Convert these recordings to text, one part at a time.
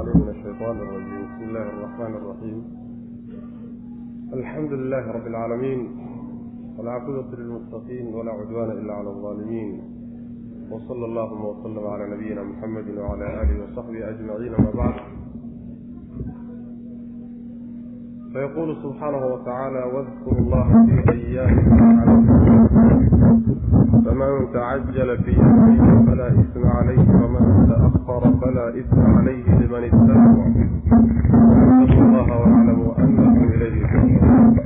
عليه من الشيطان الرجيم بسم الله الرحمن الرحيم الحمد لله رب العالمين والعاقبة للمتقين ولا عدوان إلا على الظالمين وصلى اللهم وسلم على نبينا محمد وعلى آله وصحبه أجمعين ما بعد فيقول سبحانه وتعالى واذكروا الله في أيام فمن تعجل في يومين فلا إثم عليه ومن تأخر فلا إثم عليه لمن اتقوا واتقوا الله واعلموا أنكم إليه تحشرون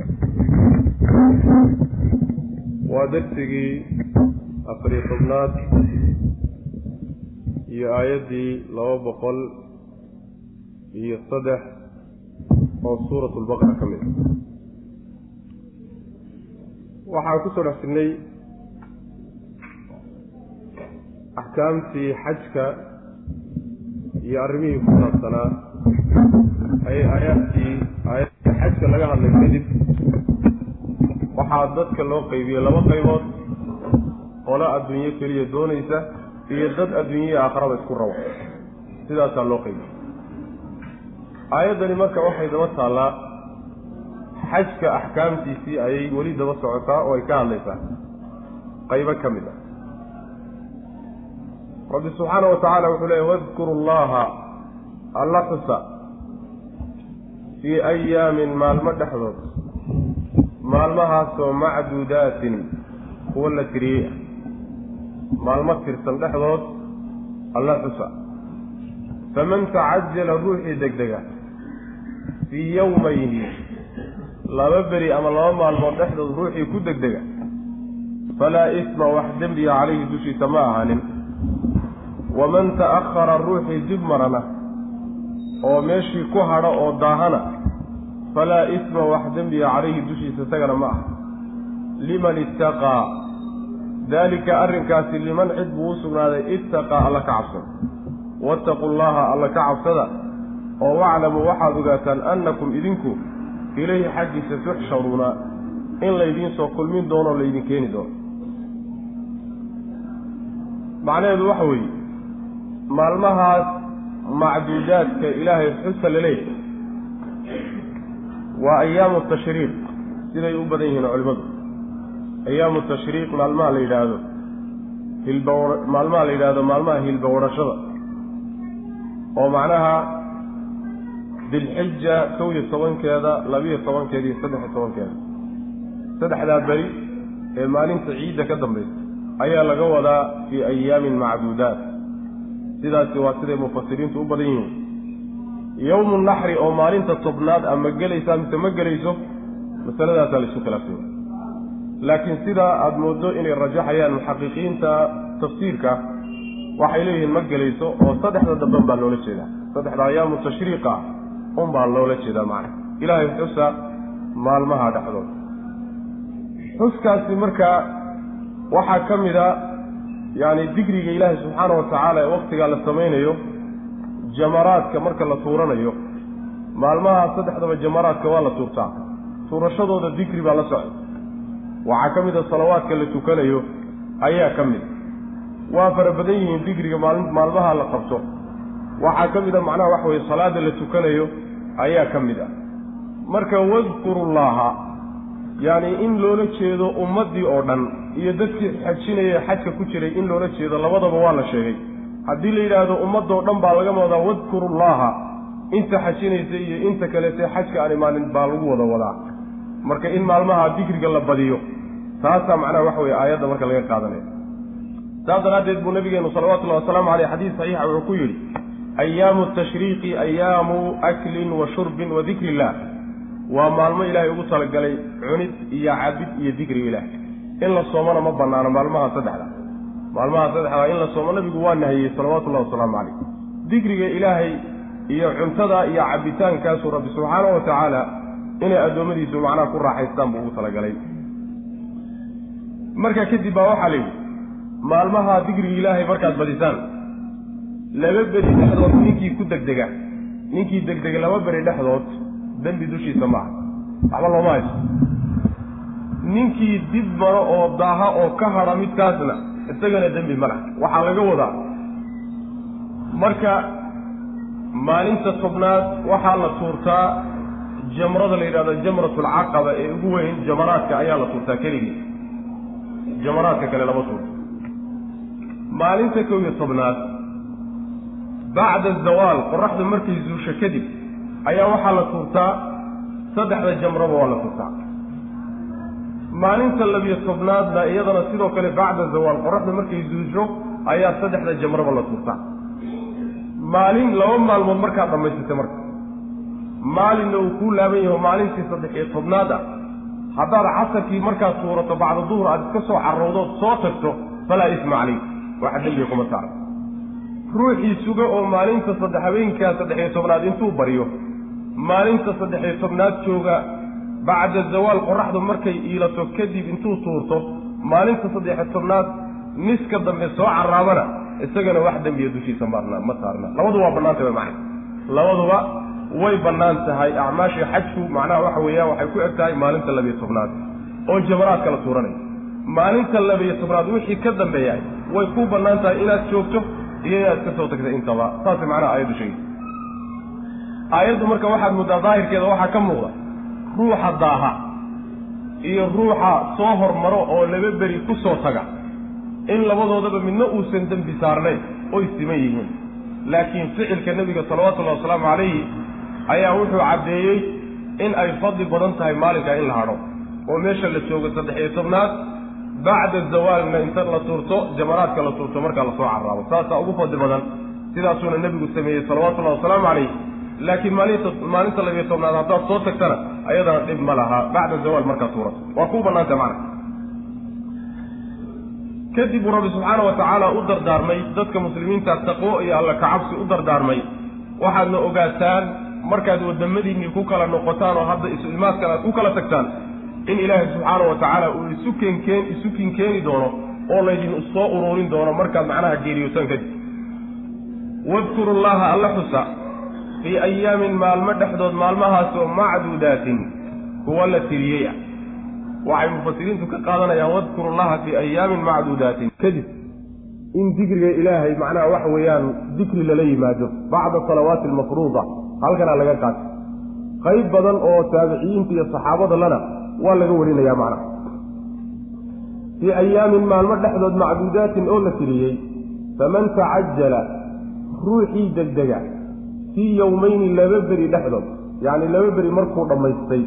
ودرسي أفري حبنات iyo aayaddii laba boqol iyo saddex oo suurat lbaqara ka mid waxaan kusoo dhex jirnay axkaamtii xajka iyo arrimihii ku saabsanaa ayay aayaadkii aayadii xajka laga hadlay kadib. Waxaa dadka loo qaybiyey laba qaybood qola adduunyo keliya doonaysa iyo dad adduunyahii aakharaba isku rabo. Sidaasaa loo qaybiyey aayaddani marka waxay daba taallaa xajka axkaamtiisii ayay weli daba socotaa oo ay ka hadlaysaa. Qaybo ka mid ah rabbi subxaana wa tacaala wuxuu leeyay wadkuru llaha alla xusa fii ayaamin maalmo dhexdood maalmahaasoo macduudaatin kuwa la tiriyey ah maalmo tirsan dhexdood alla xusa. Faman tacajala ruuxii degdega fii yowmayni laba beri ama laba maalmood dhexdood ruuxii ku degdega falaa isma wax dembiga calayhi dushiisa ma ahaanin waman ta'akhara ruuxii dib marana oo meeshii ku hadho oo daahana falaa isma wax dembiga calayhi dushiisa isagana ma aha liman ittaqaa daalika arrinkaasi liman cid buu u sugnaaday ittaqaa alla ka cabsada wattaqu llaha alla ka cabsada oo waclamuu waxaad ogaataan annakum idinku ilayhi xaggiisa tuxsharuuna in laydiin soo kulmin doono o laydin keeni doono macnaheedu waxa weeye maalmahaas macduudaadka ilaahay xusa la waa ayaamu tashriiq siday u badan yihiin culimmadu ayaamu tashriiq maalmaha la yidhaahdo hilba maalmaha la yidhaahdo maalmaha hilbawarashada oo macnaha dilxija kow iyo tobankeeda labiyo tobankeeda iyo saddex iyo tobankeeda. Saddexdaa beri ee maalinta ciidda ka dambaysa ayaa laga wadaa fii ayaamin macduudaat sidaasi waa siday mufasiriintu u badan yihiin. Yowmu naxri oo maalinta tobnaad ama gelaysaa mise ma gelayso? Masaladaasaa laisu khilaafsanya laakiin sidaa aada mooddo inay rajaxayaan muxaqiqiinta tafsiirka waxay leeyihiin ma gelayso oo saddexda damben baa loola jeedaa. Saddexda ayaamu tashriiqa un baa loola jeedaa macna. Ilaahay xusa maalmaha dhexdood xuskaasi markaa waxaa ka mid a yacni digriga ilaahay subxaana wa tacaala ee waktigaa la samaynayo jamaraadka marka la tuuranayo maalmaha saddexdaba jamaraadka waa la tuurtaa. Tuurashadooda digri baa la socda. Waxaa ka mid a salawaadka la tukanayo ayaa ka mid waa fara badan yihiin digriga maali maalmaha la qabto. Waxaa ka mid a macnaha waxa weye salaada la tukanayo ayaa ka mid ah marka wadkurullaaha yacni in loola jeedo ummaddii oo dhan iyo dadkii xajinaya xajka ku jiray in loola jeedo labadaba waa la sheegay. Haddii la yidhaahdo ummadoo dhan baa laga wadaa wadkurullaaha. Inta xajinaysa iyo inta kaleete xajka aan imaanin baa lagu wada wadaa. Marka in maalmaha dikriga la badiyo taasaa macnaha waxa weye aayadda marka laga qaadanaya. Saas daraaddeed buu nabigeenu salawatullahi wasalaamu caleyh xadiis saxiixa wuxuu ku yidhi ayaamu tashriiqi ayaamu aklin wa shurbin wa dikri illah waa maalmo ilaahay ugu talagalay cunid iyo cabid iyo dikriga ilaah in la soomona ma banaano maalmaha saddexda. Maalmaha saddexda in la soomo. Nabigu waa nahiyey salawatullahi wasalaamu caleyh dikriga ilaahay iyo cuntada iyo cabitaankaasuu rabbi subxaana wa tacaala inay addoommadiisu macnaha ku raaxaystaan buu ugu talagalay. Markaa kadib baa waxaa la yidhi maalmaha dikriga ilaahay markaad badisaan laba beri dhexdood ninkii ku degdega ninkii degdega laba beri dhexdood dembi dushiisa maaha waxba looma hayso ninkii dib maro oo daaha oo ka hadha midkaasna isagana dembi ma laha. Waxaa laga wadaa. Marka maalinta tobnaad waxaa la tuurtaa jamrada la yidhahdo jamratulcaqaba ee ugu weyn jamaraadka ayaa la tuurtaa keligii. Jamaraadka kale lama tuurto. Maalinta kow iyo tobnaad bacda zawaal qoraxdu markay zuusho kadib ayaa waxaa la tuurtaa. Saddexda jamraba waa la tuurtaa. Maalinta labiyo tobnaadna iyadana sidoo kale bacda zawaal qoraxdu markay zuusho ayaa saddexda jamraba la tuurtaa. Maalin laba maalmood markaad dhammaysatay marka. Maalinna uu kuu laaban yaho maalintii saddex iyo tobnaad ah. Haddaad casarkii markaad tuurato bacda duhur aad iska soo carowdood soo tagto falaa isma calayk waxa dembiga kuma saara ruuxii suga oo maalinta saddex habeenkaa saddex-iyo tobnaad intuu baryo maalinta saddex-iyo tobnaad jooga bacda zawaal qoraxdu markay iilato kadib intuu tuurto maalinta saddex-iyo tobnaad niska dambe soo caraabana isagana wax dembiya dushiisa maarnaa ma saarna. Labadu waa bannaantay way macna labaduba way bannaan tahay acmaashii xajku macnaha waxa weeyaan waxay ku eg tahay maalinta labiyo tobnaad oo jamaraadka la tuuranaya. Maalinta labiyo tobnaad wixii ka dambeeya way ku bannaan tahay inaad joogto iyo inaad ka soo tagta intaba. Saasay macnaha aayaddu sheegay aayaddu marka waxaad muddaa daahirkeeda waxaa ka muuqda. Ruuxa daaha iyo ruuxa soo hormaro oo laba beri ku soo taga. In labadoodaba midna uusan dembi saarnayn oy siman yihiin. Laakiin ficilka nebiga salawatullahi wasalaamu calayhi ayaa wuxuu caddeeyey in ay fadli badan tahay maalinkaa in la hadho oo meesha la joogo saddex iyo tobnaad bacda zawaalna inta la tuurto jamaraadka la tuurto markaa la soo carraabo. Saasaa ugu fadli badan sidaasuuna nebigu sameeyey salawatullahi wasalaamu calayh laakiin maalinta maalinta labiyo tobnaad haddaad soo tagtana ayadana dhib ma laha. Bacda zawaal markaa tuurato waa kuu bannaanta macna kadib buu rabbi subxaana wa tacaala u dardaarmay dadka muslimiinta taqwo iyo alla kacabsi u dardaarmay. Waxaadna ogaataan markaad wadamadiinnii ku kala noqotaan oo hadda isu imaadkan aad ku kala tagtaan in ilaahay subxaana wa tacaala uu isu kenkeen isu kinkeeni doono oo laydin soo uruurin doono markaad macnaha geeriyootaan kadib. Wadkuru llaha alla xusa fii ayaamin maalmo dhexdood maalmahaasoo macduudaatin kuwa la tiriyey ah waxay mufasiriintu ka qaadanayaan wadkuru llaha fii ayaamin macduudaatin. Kadib in dikriga ilaahay macnaha waxa weeyaan dikri lala yimaado bacda salawaati almafruuda halkanaa laga qaatay qayb badan oo taabiciyiinta iyo saxaabada lana waa laga warinayaa macnaha. Fii ayaamin maalmo dhexdood macduudaatin oo la tiriyey faman tacajala ruuxii degdega fii yowmayni laba beri dhexdood yacni laba beri markuu dhammaystay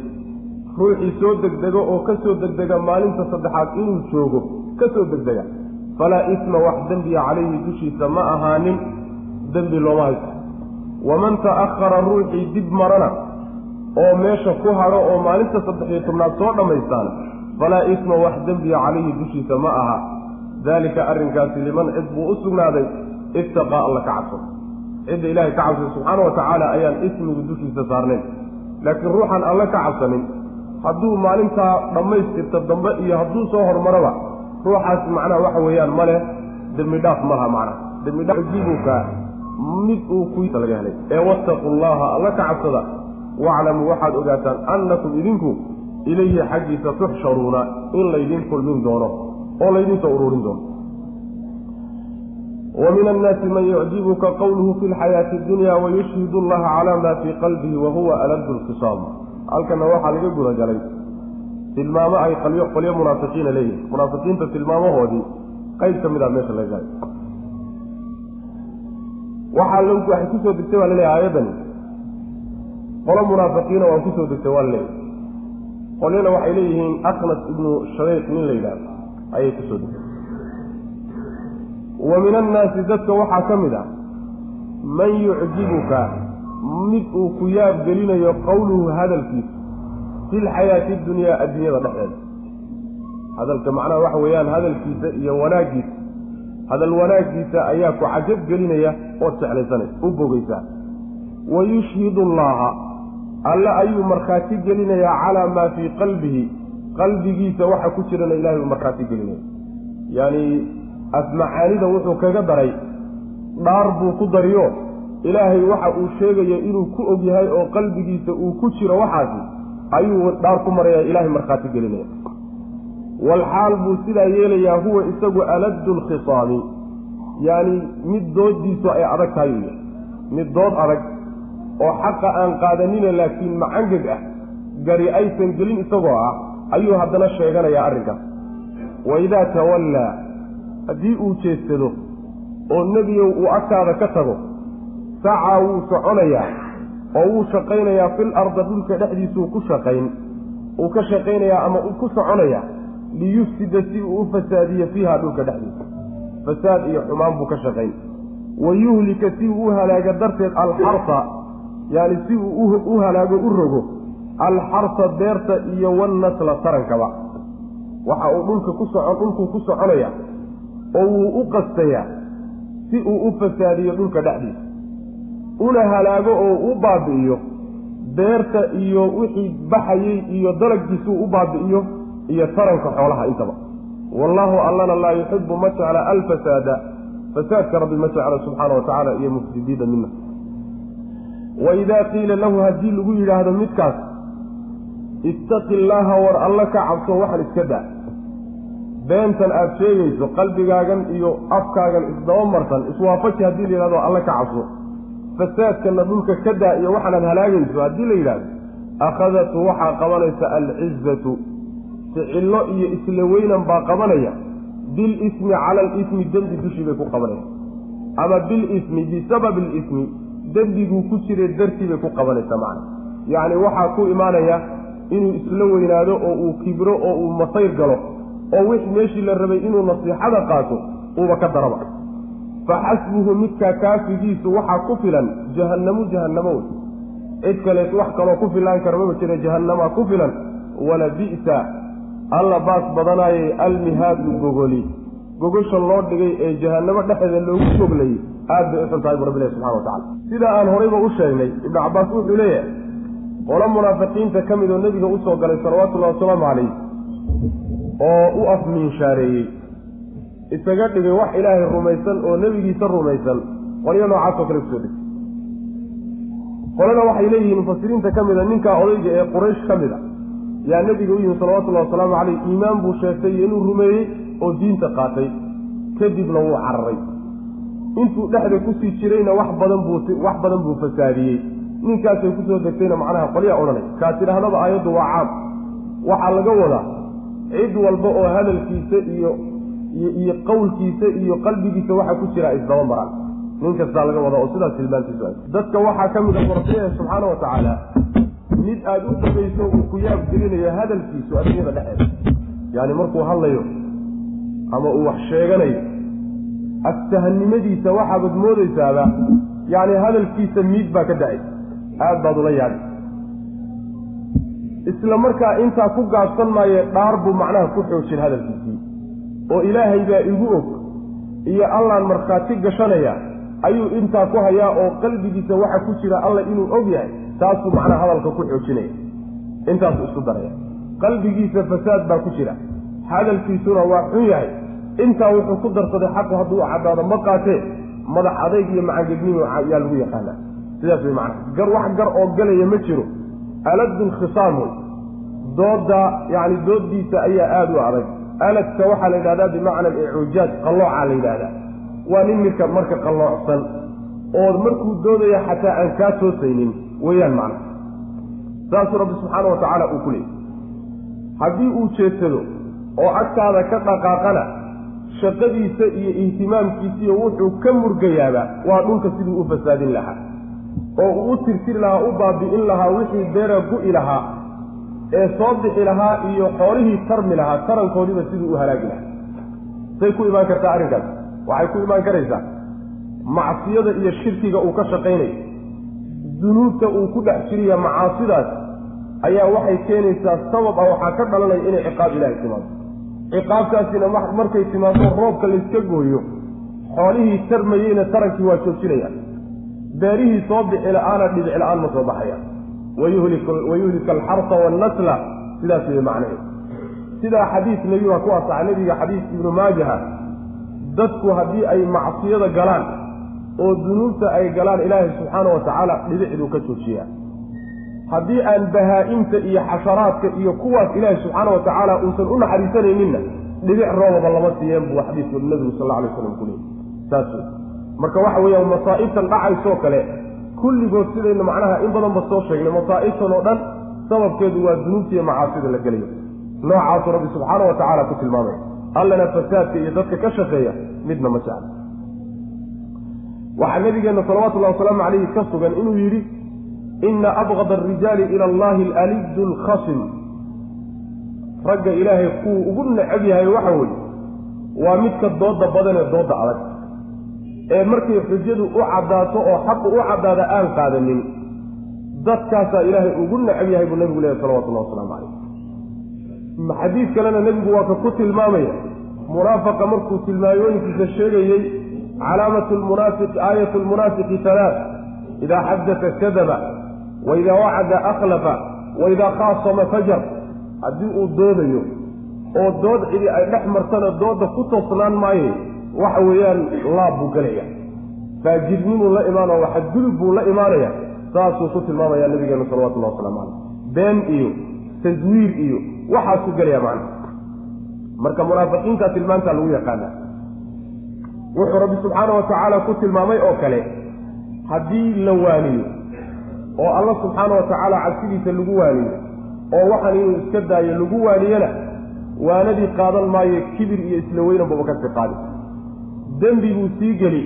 ruuxii soo degdego oo ka soo degdega maalinta saddexaad inuu joogo ka soo degdega. Falaa isma wax dembiya calayhi dushiisa ma ahaanin dembi looma haysto. Waman ta'akhara ruuxii dib marana oo meesha ku hadho oo maalinta saddex-iyo tobnaad soo dhammaystaana falaa isma wax dembiya calayhi dushiisa ma aha. Daalika arrinkaasi liman cid buu u sugnaaday ittaqaa alla ka cabsado cidda ilaahay ka cabsay subxaana wa tacaala ayaan ismigu dushiisa saarnayn laakiin ruuxaan alle ka cabsanin hadduu maalintaa dhammaystirta dambe iyo hadduu soo hormaraba ruuxaas macnaha waxa weeyaan ma leh dembi dhaaf malaha macnaha dembi dhaaf jibuka mid uu kuisa laga helay ee wattaqu llaha alla ka cabsada waclamuu waxaad ogaataan annakum idinku ilayhi xaggiisa tuxsharuuna in laydin kulmin doono oo laydinsoo ururin doono min annaasi man yucjibuka qawluhu fi lxayaati addunya wayushhidu allaha calaa ma fii qalbihi wahuwa aladu lkhisaam halkana waxaa laga gudagalay tilmaamo ay qolyo munaafiqiina leeyihiin munaafiqiinta tilmaamahoodii qayb ka mid a meesha laga galay waxaa waxay ku soo degtay baa la leeyahay aayaddani qolo munaafiqiina waa ku soo degtay waa la leeyahay qolyana waxay leeyihiin aknas ibnu shariiq nin la yidhahdo ayay ku soo degtay wa min annaasi dadka waxaa ka mid ah man yucjibuka mid uu ku yaab gelinayo qowluhu hadalkiisa fi lxayaati dunyaa adduunyada dhexdeeda. Hadalka macnaha waxa weeyaan hadalkiisa iyo wanaaggiisa. Hadal wanaaggiisa ayaa ku cajab gelinaya ood jeclaysanaysa u bogaysaa wa yushhidu allaha alle ayuu markhaati gelinayaa calaa maa fii qalbihi qalbigiisa waxa ku jirana ilahay buu markhaati gelinaya yacni afmacaanida wuxuu kaga daray dhaar buu ku dariyo. Ilaahay waxa uu sheegayo inuu ku og yahay oo qalbigiisa uu ku jiro waxaasi ayuu dhaar ku maraya ilaahay markhaati gelinaya. Walxaal buu sidaa yeelayaa huwa isagu aladdu lkhisaami yacni mid doodiisu ay adag tahay u yahay mid dood adag oo xaqa aan qaadanina laakiin macangeg ah gari aysan gelin isagoo ah ayuu haddana sheeganayaa arrinkaas. Wa idaa tawallaa haddii uu jeedsado oo nebiyow uu agtaada ka tago sacaa wuu soconayaa oo wuu shaqaynayaa fil arda dhulka dhexdiisuu ku shaqayn. Uu ka shaqaynayaa ama uu ku soconayaa liyufsida si uu u fasaadiyo fiiha dhulka dhexdiisa. Fasaad iyo xumaan buu ka shaqayn. Wa yuhlika si uu u halaaga darteed alxarsa yaani si uu u halaago u rogo alxarsa beerta iyo wannasla tarankaba waxa uu dhulka ku socon dhulkuu ku soconaya oo wuu u qastayaa si uu u fasaadiyo dhulka dhexdiisa. Una halaago oo u baabi'iyo beerta iyo wixii baxayey iyo dalaggiisuu u baabi'iyo iyo taranka xoolaha intaba. Wallaahu allana laa yuxibu ma jecla alfasaada fasaadka rabbi ma jecla subxaana wa tacaala iyo mufsidiina mina wa idaa qiila lahu haddii lagu yidhaahdo midkaas ittaqi illaaha war alla ka cabso waxaan iska daa beentan aada sheegayso qalbigaagan iyo afkaagan isdaba marsan iswaafaji haddii la yidhahdo alla ka cabso. Fasaadkana dhulka ka daa iyo waxaanaad halaagayso haddii la yidhahdo akhadatu waxaa qabanaysa alcizatu ficillo iyo isla weynan baa qabanaya. Bilismi cala alismi dembi dushii bay ku qabanaysa ama bilismi bisababi alismi dembiguu ku jiray dartii bay ku qabanaysaa macna. Yacni waxaa ku imaanaya inuu isla weynaado oo uu kibro oo uu masayr galo oo wix meeshii la rabay inuu nasiixada qaato uuba ka daraba. Fa xasbuhu midkaa kaafigiisu waxaa ku filan jahannamu jahannamo wey cid kaleet wax kaloo ku filaan kara maba jira jahannamaa ku filan. Wala bi'sa alla baas badanaayay almihaadu gogoli. Gogosha loo dhigay ee jahannamo dhexdeeda loogu goglayay aad bay u xun tahay bu rabbilahi subxana wa tacala sidaa aan horayba u sheegnay ibnu cabbaas wuxuu leeyahay qolo munaafiqiinta ka mid oo nebiga u soo galay salawatullahi wasalaamu calayh oo u afmiinshaareeyey isaga dhigay wax ilaahay rumaysan oo nebigiisa rumaysan. Qolyo noocaasoo kale ku soo degtay qolana waxay leeyihiin mufasiriinta ka mida ninkaa odayga ee quraysh ka mid a. Yaa nebiga u yimi salawatullahi wasalaamu caleyh iimaan buu sheegtay iyo inuu rumeeyey oo diinta qaatay. Kadibna wuu cararay. Intuu dhexda ku sii jirayna wax badan buu wax badan buu fasaadiyey. Ninkaasay ku soo degtayna macnaha qolyaa odhanay. Kaa tidhaahdaba aayaddu waa caam. Waxaa laga wadaa cid walba oo hadalkiisa iyo iyo qowlkiisa iyo qalbigiisa waxaa ku jira isdaba maraan nin kastaa laga wadaa oo sidaas tilmaantiisu dadka waxaa ka mid a qortayah subxaana wa tacaala mid aada u dhagayso uu ku yaab gelinayo hadalkiisu adduunyada dhexeeda. Yaani markuu hadlayo ama uu wax sheeganayo aftahannimadiisa waxaabaad moodaysaaba yacni hadalkiisa miid baa ka da'ay. Aada baad ula yaabi isla markaa intaa ku gaabsan maaye dhaar buu macnaha ku xoojin hadalkiisii. oo ilaahay baa igu og iyo allaan markhaati gashanaya ayuu intaa ku hayaa oo qalbigiisa waxa ku jira alla inuu og yahay taasuu macnaha hadalka ku xoojinaya. Intaasuu isku daraya. Qalbigiisa fasaad baa ku jira. Hadalkiisuna waa xun yahay. Intaa wuxuu ku darsaday xaqu hadduu caddaado ma qaatee madax adayg iyo macangegnimo yaa lagu yaqaanaa. Sidaas way macnaha. Gar wax gar oo galaya ma jiro. Aladu lkhisaamu dooda yacni dooddiisa ayaa aada u adag. Aladka waxaa la yidhahdaa bimacna alicuujaaj qallooca la yidhahdaa. Waa nin ninka marka qalloocsan oo markuu doodaya xataa aan kaa toosaynin weeyaan macna. Saasuu rabbi subxaana wa tacaala uu ku leeyay haddii uu jeedsado oo agtaada ka dhaqaaqana shaqadiisa iyo ihtimaamkiisiiyo wuxuu ka murgayaaba waa dhulka siduu u fasaadin lahaa. Oo uu u tirtiri lahaa u baabi'in lahaa wixii beera gu'i lahaa ee soo bixi lahaa iyo xoolihii tarmi lahaa tarankoodiiba siduu u halaagi lahaa. Say ku imaan kartaa arrinkaas. Waxay ku imaan karaysaa. Macsiyada iyo shirkiga uu ka shaqaynayo dunuubta uu ku dhex jiriya macaasidaas ayaa waxay keenaysaa sabab ah waxaa ka dhalanaya inay ciqaab ilaahay timaado. Ciqaabtaasina markay timaado roobka layska gooyo xoolihii tarmayeyna tarankii waa joojinaya. Beerihii soo bixi la'aana dhibic la'aan ma soo baxaya wayuhlika alxarsa wannasla sidaas wey macnaheed sidaa xadiis nebi baa ku asaxa nebiga xadiis ibnu maajaha dadku haddii ay macsiyada galaan oo dunuubta ay galaan ilaahay subxaana wa tacaala dhibicduu ka joojiyaa haddii aan bahaa-imta iyo xasharaadka iyo kuwaas ilaahay subxaana wa tacaala uusan u naxariisanayninna dhibic roobaba lama siiyeen buu xadiisku nebigu sal alla alay slam ku leeyay saas wey marka waxa weeyaan masaa'ibtan dhacaysoo kale kulligood sidaynu macnaha in badanba soo sheegnay masaa'ibtan oo dhan sababkeedu waa dunuubtiiyo macaasida la gelayo. Noocaasuu rabbi subxaana wa tacaala ku tilmaamaya allana fasaadka iyo dadka ka shaqeeya midna ma jecla waxaa nabigeenna salawatullahi wasalaamu calayhi ka sugan inuu yidhi ina abqada arijaali ila allahi alalidu alkhasim. Ragga ilaahay kuwuu ugu necab yahay waxa weeye waa midka dooda badan ee dooda adag ee markay xujadu u caddaato oo xaqu u caddaada aan qaadanin dadkaasaa ilaahay ugu necab yahay buu nabigu leeyahy salawatullahi wasalaamu calayh. Xadiis kalena nebigu waa ka ku tilmaamaya. Munaafaqa markuu tilmaamooyinkiisa sheegayey calaamatu lmunaafiqi aayatu lmunaafiqi halaat idaa xadata kadaba wa idaa wacada akhlafa wa idaa khaasama fajar. Haddii uu doodayo oo dood cidi ay dhex martana dooda ku toosnaan maaye waxa weeyaan laab buu gelaya faajirnimuu la imaanao xadgudub buu la imaanaya saasuu ku tilmaamaya nabigeena salawatullahi waslamu caleyh been iyo taswiir iyo waxaasuu gelaya macna. Marka munaafiqiinta tilmaantaa lagu yaqaana. Wuxuu rabbi subxaana wa tacaala ku tilmaamay oo kale haddii la waaniyo oo alla subxaana wa tacaala cabsidiisa lagu waaniyo oo waxaan inuu iska daayo lagu waaniyana waanadii qaadan maayo kibir iyo isla weynanbaba ka sii qaadi dembi buu sii geli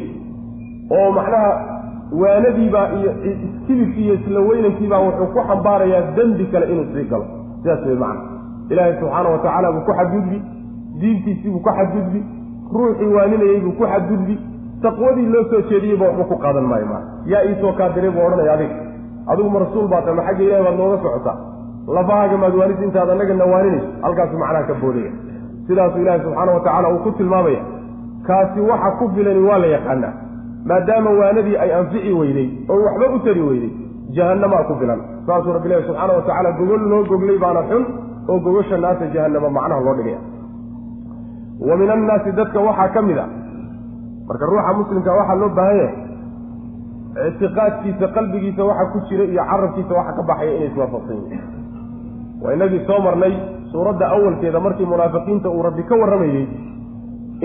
oo macnaha waanadiibaa iyo kibirkii iyo isla weynankiibaa wuxuu ku xambaarayaa dembi kale inuu sii galo. Sidaas wey macna. Ilaahay subxaana wa tacaala buu ku xadgudbi diintiisii buu ku xadgudbi ruuxii waaninayey buu ku xadgudbi taqwadii loo soo jeediyeyba waxba ku qaadan maayo maa yaa iisoo kaa diray buu odhanaya adig adigu rasuul baa tahay ma xagga ilahi baad nooga socotaa lafahaaga maad waanis intaad annagana waaninayso halkaasu macnaha ka boodaya. Sidaasuu ilaahi subxaana wa tacaala uu ku tilmaamaya kaasi waxa ku filani waa la yaqaanaa maadaama waanadii ay anfici weyday oo waxba u tari weyday jahannamaa ku filan. Saasuu rabbi ilahi subxaana wa tacaala gogol loo goglay baana xun oo gogosha naasa jahannama macnaha loo dhigaya. Wa min annaasi dadka waxaa ka mid a marka ruuxa muslimka waxaa loo baahan yahay ictiqaadkiisa qalbigiisa waxa ku jira iyo carabkiisa waxa ka baxaya inay iswaafaqsan yihiin waa inagii soo marnay suuradda awalkeeda markii munaafiqiinta uu rabbi ka warramayey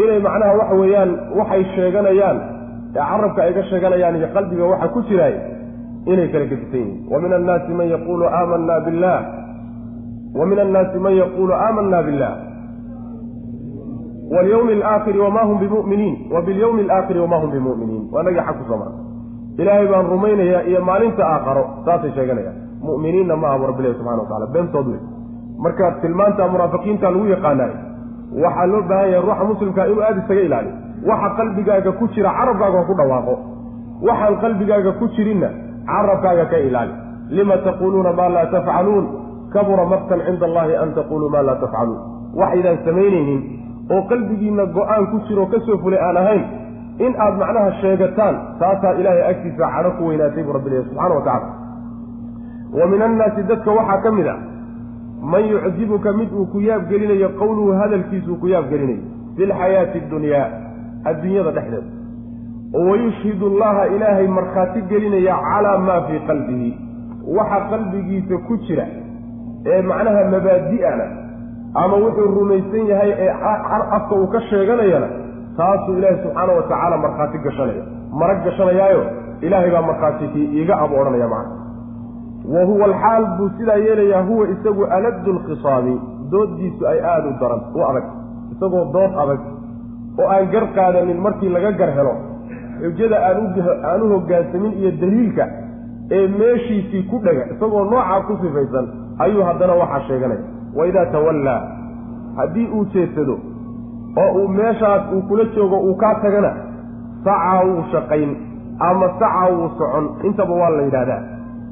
inay macnaha waxa weeyaan waxay sheeganayaan ee carabka ay ka sheeganayaan iyo qalbiga waxa ku jiraay inay kala gedisan yihiin. Wa min annaasi man yaquulu aamanna billah. Wa min annaasi man yaquulu aamanna billah. Walyawmi alaakhiri wamaa hum bimuminiin. Wa bilyawmi alaakhiri wamaa hum bimuminiin. Waa nagii xag ku soo ilaahay baan rumaynayaa iyo maalinta aakharo saasay sheeganayaan. Mu'miniinna ma aha rabbilahi subxana wa tacala beentood wey marka tilmaanta munaafiqiinta lagu yaqaanaay waxaa loo baahan yahay ruuxa muslimkaa inuu aada isaga ilaaliyo waxa qalbigaaga ku jira carabkaaga ku dhawaaqo. Waxaan qalbigaaga ku jirinna carabkaaga ka ilaali. Lima taquuluuna maa laa tafcaluun? Kabura maktan cinda allahi an taquluu maa laa tafcaluun. Waxaydaan samaynaynin oo qalbigiinna go'aan ku jiro ka soo fulay aan ahayn in aad macnaha sheegataan taasaa ilaahay agtiisa cadho ku weynaatay buu rabbi leeyahy subxana wa tacala wa min annaasi dadka waxaa ka mid a man yucjibuka mid uu ku yaabgelinayo qowluhu hadalkiisuu ku yaabgelinayo fi lxayaati addunyaa adduunyada dhexdeeda wayushhidu allaha ilaahay markhaati gelinaya calaa maa fii qalbihi waxa qalbigiisa ku jira ee macnaha mabaadi'ana ama wuxuu rumaysan yahay ee afka uu ka sheeganayana taasuu ilaahay subxaana wa tacaala markhaati gashanaya marag gashanayaayo ilaahay baa markhaati iiga ab odhanaya wa huwa alxaal buu sidaa yeelayaa huwa isagu aladdu lkhisaabi dooddiisu ay aada u daran u adag isagoo dood adag oo aan gar qaadanin markii laga gar helo. Xujada aan u hoggaansamin iyo daliilka ee meeshiisii ku dhega isagoo noocaa ku sifaysan ayuu haddana waxaa sheeganaya. Waidaa tawallaa haddii uu jeedsado oo uu meeshaas uu kula joogo uu kaa tagana sacaa wuu shaqayn ama sacaa wuu socon. Intaba waa la yidhaahdaa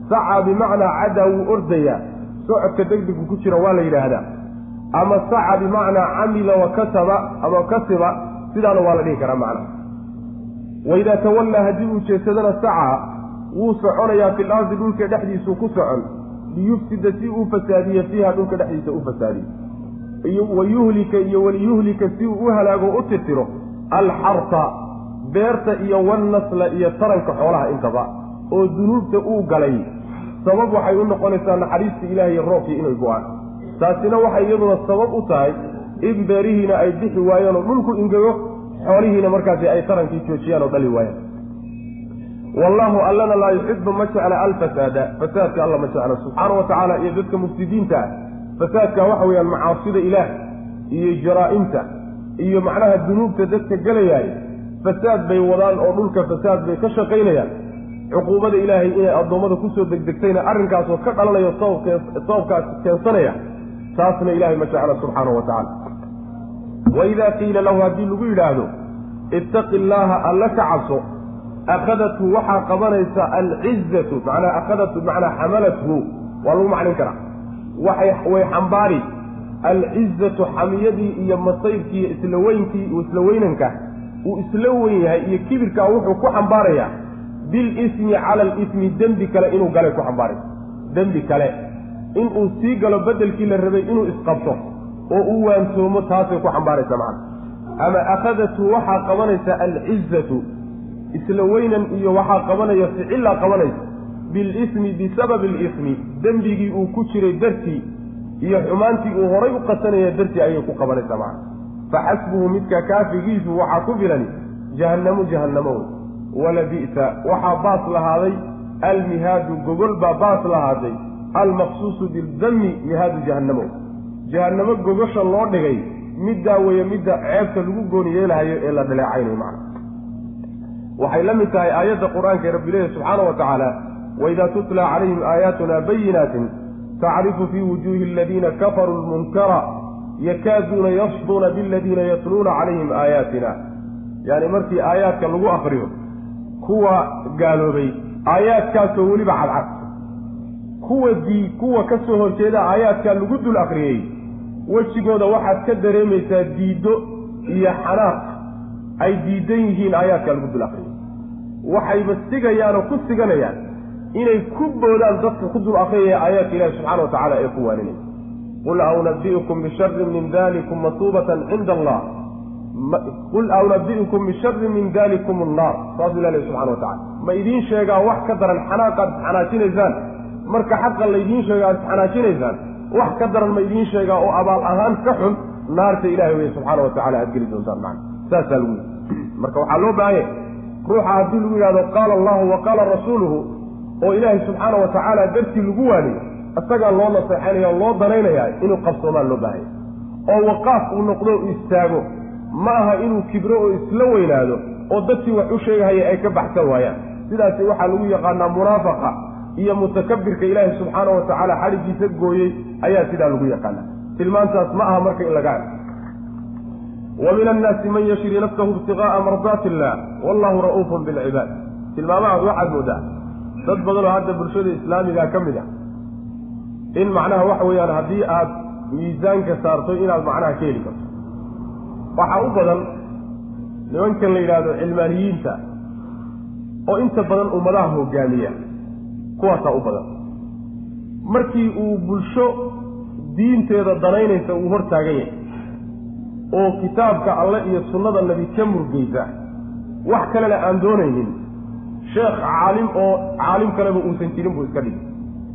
sacaa bimacnaa caddaa wuu ordayaa socodka degdegu ku jira waa la yidhaahdaa. Ama saca bimacnaa camila wa kataba ama kasiba sidaana waa la dhihi karaa macna. Waidaa tawallaa haddii uu jeedsadana sacaa wuu soconayaa fil ardi dhulka dhexdiisuu ku socon. Liyufsida si uu fasaadiye fiiha dhulka dhexdiisa u fasaadiye wa yuhlika iyo waliyuhlika si uu u halaago u tirtiro alxarta beerta iyo wannasla iyo taranka xoolaha intaba oo dunuubta uu galay sabab waxay u noqonaysaa naxariista ilaah iyo roobkii inay go'aan. Taasina waxay iyaduna sabab u tahay in beerihiina ay bixi waayeen oo dhulku ingego xoolihiina markaasi ay tarankii joojiyaan oo dhali waayaan. Wallahu allana laa yuxibu ma jecla alfasaada. Fasaadka alla ma jecla. Subxaana wa tacaala iyo dadka mufsidiinta ah fasaadka waxa weeyaan macaasida ilaah iyo jaraa-imta iyo macnaha dunuubta dadka gelayaay fasaad bay wadaan oo dhulka fasaad bay ka shaqaynayaan cuquubada ilaahay inay addoommada ku soo degdegtayna arrinkaasoo ka dhalanayo sababkaas keensanaya taasna ilahay ma jecla subxaana wa tacaala. Waidaa qiila lahu haddii lagu yidhaahdo ittaqi illaaha alla ka cabso akhadathu waxaa qabanaysa alcizatu macnaa akhadathu macnaa xamalathu waa lagu maclin karaa. Way xambaari alcizatu xamiyadii iyo masayrkii iyo isla weynkii isla weynanka uu isla weyn yahay iyo kibirkaa wuxuu ku xambaarayaa bilismi cala alismi dembi kale inuu galay ku xambaaraysa dembi kale. Inuu sii galo bedelkii la rabay inuu isqabto oo uu waansoomo taasay ku xambaaraysa macna ama akhadathu waxaa qabanaysa alcizatu isla weynan iyo waxaa qabanaya ficillaa qabanaysa. Bilismi bisababi alismi dembigii uu ku jiray dartii iyo xumaantii uu horay u qasanaya dartii ayay ku qabanaysaa macna faxasbuhu midka kaafigiisu waxaa ku filani jahannamu jahannamo wey walabi'sa waxaa baas lahaaday almihaadu gogol baa baas lahaaday almaqsuusu bildami mihaadu jahannamo. Jahannamo gogosha loo dhigay middaa weeye midda ceebta lagu gooni yeelahayo ee la dhaleecaynayo macna waxay la mid tahay aayadda qur'aanka ee rabbi leehi subxaana wa tacaala waidaa tutla calayhim aayaatuna bayinaatin tacrifu fii wujuuhi aladiina kafaruu lmunkara yakaaduuna yafduuna biladiina yatluuna calayhim aayaatina yacni markii aayaadka lagu akriyo kuwa gaaloobay aayaadkaasoo weliba cadcad. Kuwa dii kuwa ka soo horjeeda aayaadkaa lagu dul akriyey wejigooda waxaad ka dareemaysaa diiddo iyo xanaaq. Ay diidan yihiin aayaadkaa lagu dul akriyey waxayba sigayaan oo ku siganayaan inay ku boodaan dadka ku dul akriyaya aayaadka ilahi subxana wa tacala ee ku waaninaya qul aunabi'ukum bisharin min dalikum masuubatan cinda allah qul aunabi'ukum bisharin min dalikum annaar. Saasuu ilah leh subxana wa tacala ma idiin sheegaa wax ka daran xanaaqaad isxanaajinaysaan marka xaqa laydiin sheega aad isxanaajinaysaan wax ka daran ma idiin sheegaa oo abaal ahaan ka xun? Naarta ilahay weye subxaana wa tacala aad geli doontaan macna saasaa lagu yidhi. Marka waxaa loo baahanya ruuxa haddii lagu yidhahdo qaala allahu wa qaala rasuuluhu oo ilaahay subxaana wa tacaala dartii lagu waaniyo isagaa loo naseexaynaya o loo danaynayaa inuu qabsoomaan loo baahanya oo waqaaf uu noqdo istaago ma aha inuu kibro oo isla weynaado oo dadkii wax u sheegahaya ay ka baxsan waayaan. Sidaasi waxaa lagu yaqaanaa munaafaqa iyo mutakabirka ilaahi subxaana wa tacaala xadhigiisa gooyey ayaa sidaa lagu yaqaana tilmaantaas ma aha marka in laga arko. Wa min annaasi man yashri nafsahu ibtiqaa'a mardaati illah wallahu ra'uufun bilcibaad. Tilmaamahaas waxaad moodaa dad badanoo hadda bulshada islaamiga ka mid ah in macnaha waxa weeyaan haddii aad miisaanka saarto inaad macnaha ka heli karto waxaa u badan nimankan la yidhaahdo cilmaaniyiinta oo inta badan ummadaha hogaamiya kuwaasaa u badan. Markii uu bulsho diinteeda danaynaysa uu hor taagan yahay oo kitaabka alle iyo sunnada nebi ka murgeysa wax kalena aan doonaynin sheekh caalim oo caalim kaleba uusan jirin buu iska dhigay.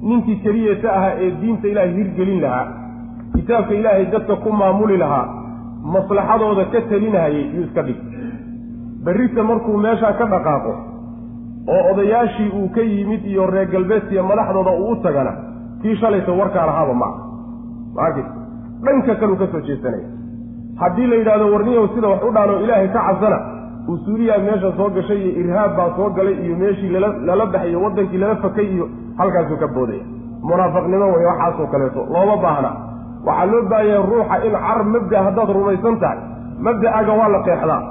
Ninkii keliyata ahaa ee diinta ilaahay hirgelin lahaa kitaabka ilaahay dadka ku maamuli lahaa maslaxadooda ka talinahayay yuu iska dhigay berrita markuu meeshaa ka dhaqaaqo oo odayaashii uu ka yimid iyo reer galbeedkiiyo madaxdooda uu u tagana kii shalaysa warkaa lahaaba ma maaki dhanka kaleu ka soo jeesanaya haddii la yidhahdo warniyow sida wax u dhaanoo ilaahay ka cabsana usuuliyaa meesha soo gashay iyo irhaab baa soo galay iyo meeshii lala lala baxay iyo waddankii lala fakay iyo halkaasuu ka boodaya. Munaafaqnimo wey waxaasoo kaleeto looma baahna waxaa loo baahaya ruuxa in car mabda haddaad rumaysan tahay. Mabda'aaga waa la qeexdaa.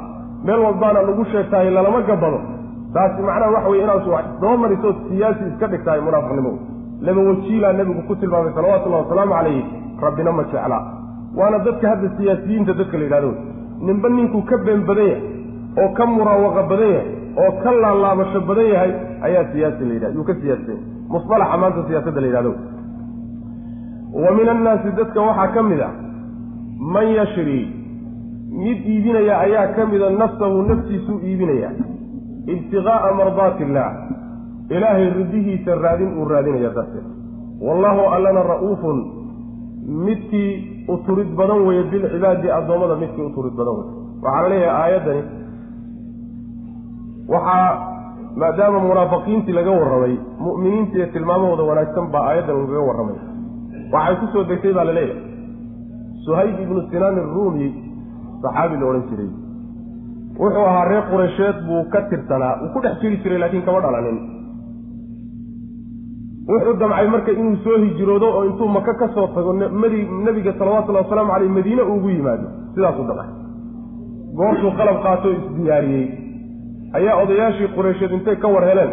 Meel walbaana lagu sheegtaayo lalama gabado. Taasi macnaha waxa weye inaad daba marisood siyaasi iska dhigtahay munaafiqnimo. Laba wajiilaa nebigu ku tilmaamay salawatullahi wasalaamu calayhi rabbina ma jeclaa. Waana dadka hadda siyaasiyiinta dadka la yidhahdo ninba ninkuu ka been badan yahay oo ka muraawaqa badan yahay oo ka laalaabasho badan yahay ayaa siyaasi la yidhahda. Yuu ka siyaasay musalaxa maanta siyaasadda la yidhahdo wa min annaasi dadka waxaa ka mid a man yashri mid iibinaya ayaa ka mida nafsahu naftiisuu iibinaya ibtiqaa'a mardaati illaah ilaahay ridihiisa raadin uu raadinaya darteed. Wallahu allana ra'uufun midkii uturid badan weeye bilcibaadi addoommada midkii uturid badan weye waxaa la leeyahay aayaddani waxaa maadaama munaafiqiintii laga warramay mu'miniinta iyo tilmaamahooda wanaagsan baa aayaddan lagaga warramay waxay ku soo degtay baa la leeyahay. Suhayb ibnu sinaan iruumi saxaabi la odhan jiray wuxuu ahaa reer qureysheed buu ka tirsanaa wuu ku dhex jiri jiray laakiin kama dhalanin. Wuxuu damcay marka inuu soo hijroodo oo intuu maka ka soo tago nebiga salawatullahi wasalaamu caleyh madiine uugu yimaado. Sidaasuu damcay. Goortuu qalab qaatoo isdiyaariyey ayaa odayaashii qureysheed intay ka war heleen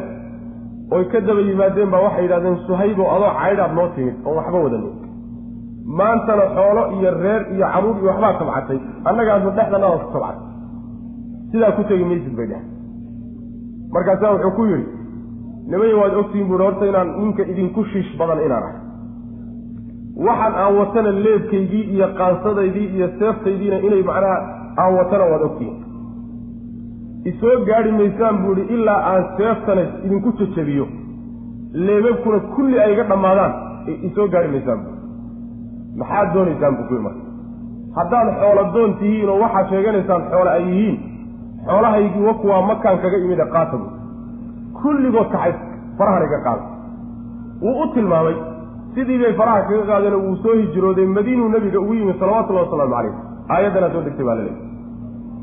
oy ka daba yimaadeen baa waxay yidhahdeen suhaybow adoo caydhaad noo timid oon waxba wadanin maantana xoolo iyo reer iyo carruur iyo waxbaa tabcatay annagaasna dhexdanada ku tabcatay. Sidaa ku tegi maysid bay dheh markaasaa wuxuu ku yidhi nimaya waad ogtihiin buuhi horta inaan ninka idinku shiish badan inaan ahay. Waxaan aan watana leebkaygii iyo qaansadaydii iyo seeftaydiina inay macnaha aan watana waad ogtihiin isoo gaadhi maysaan buu idhi ilaa aan seeftana idinku jajabiyo. Leebabkuna kulli ay iga dhammaadaan isoo gaadhi maysaan buu maxaad doonaysaan buu ku yii marka? Haddaad xoolo doon tihiin oo waxaad sheeganaysaan xoolo ay yihiin xoolahaygii wakuwaa makaan kaga imid ee qaata buu. Kulligood kaxay farahan iga qaada. Wuu u tilmaamay sidii bay faraha kaga qaadeen wuu soo hijrooday madiinuu nebiga ugu yimi salawatullahi wasalaamu calayh aayaddanaa soo degtay baa la leeyay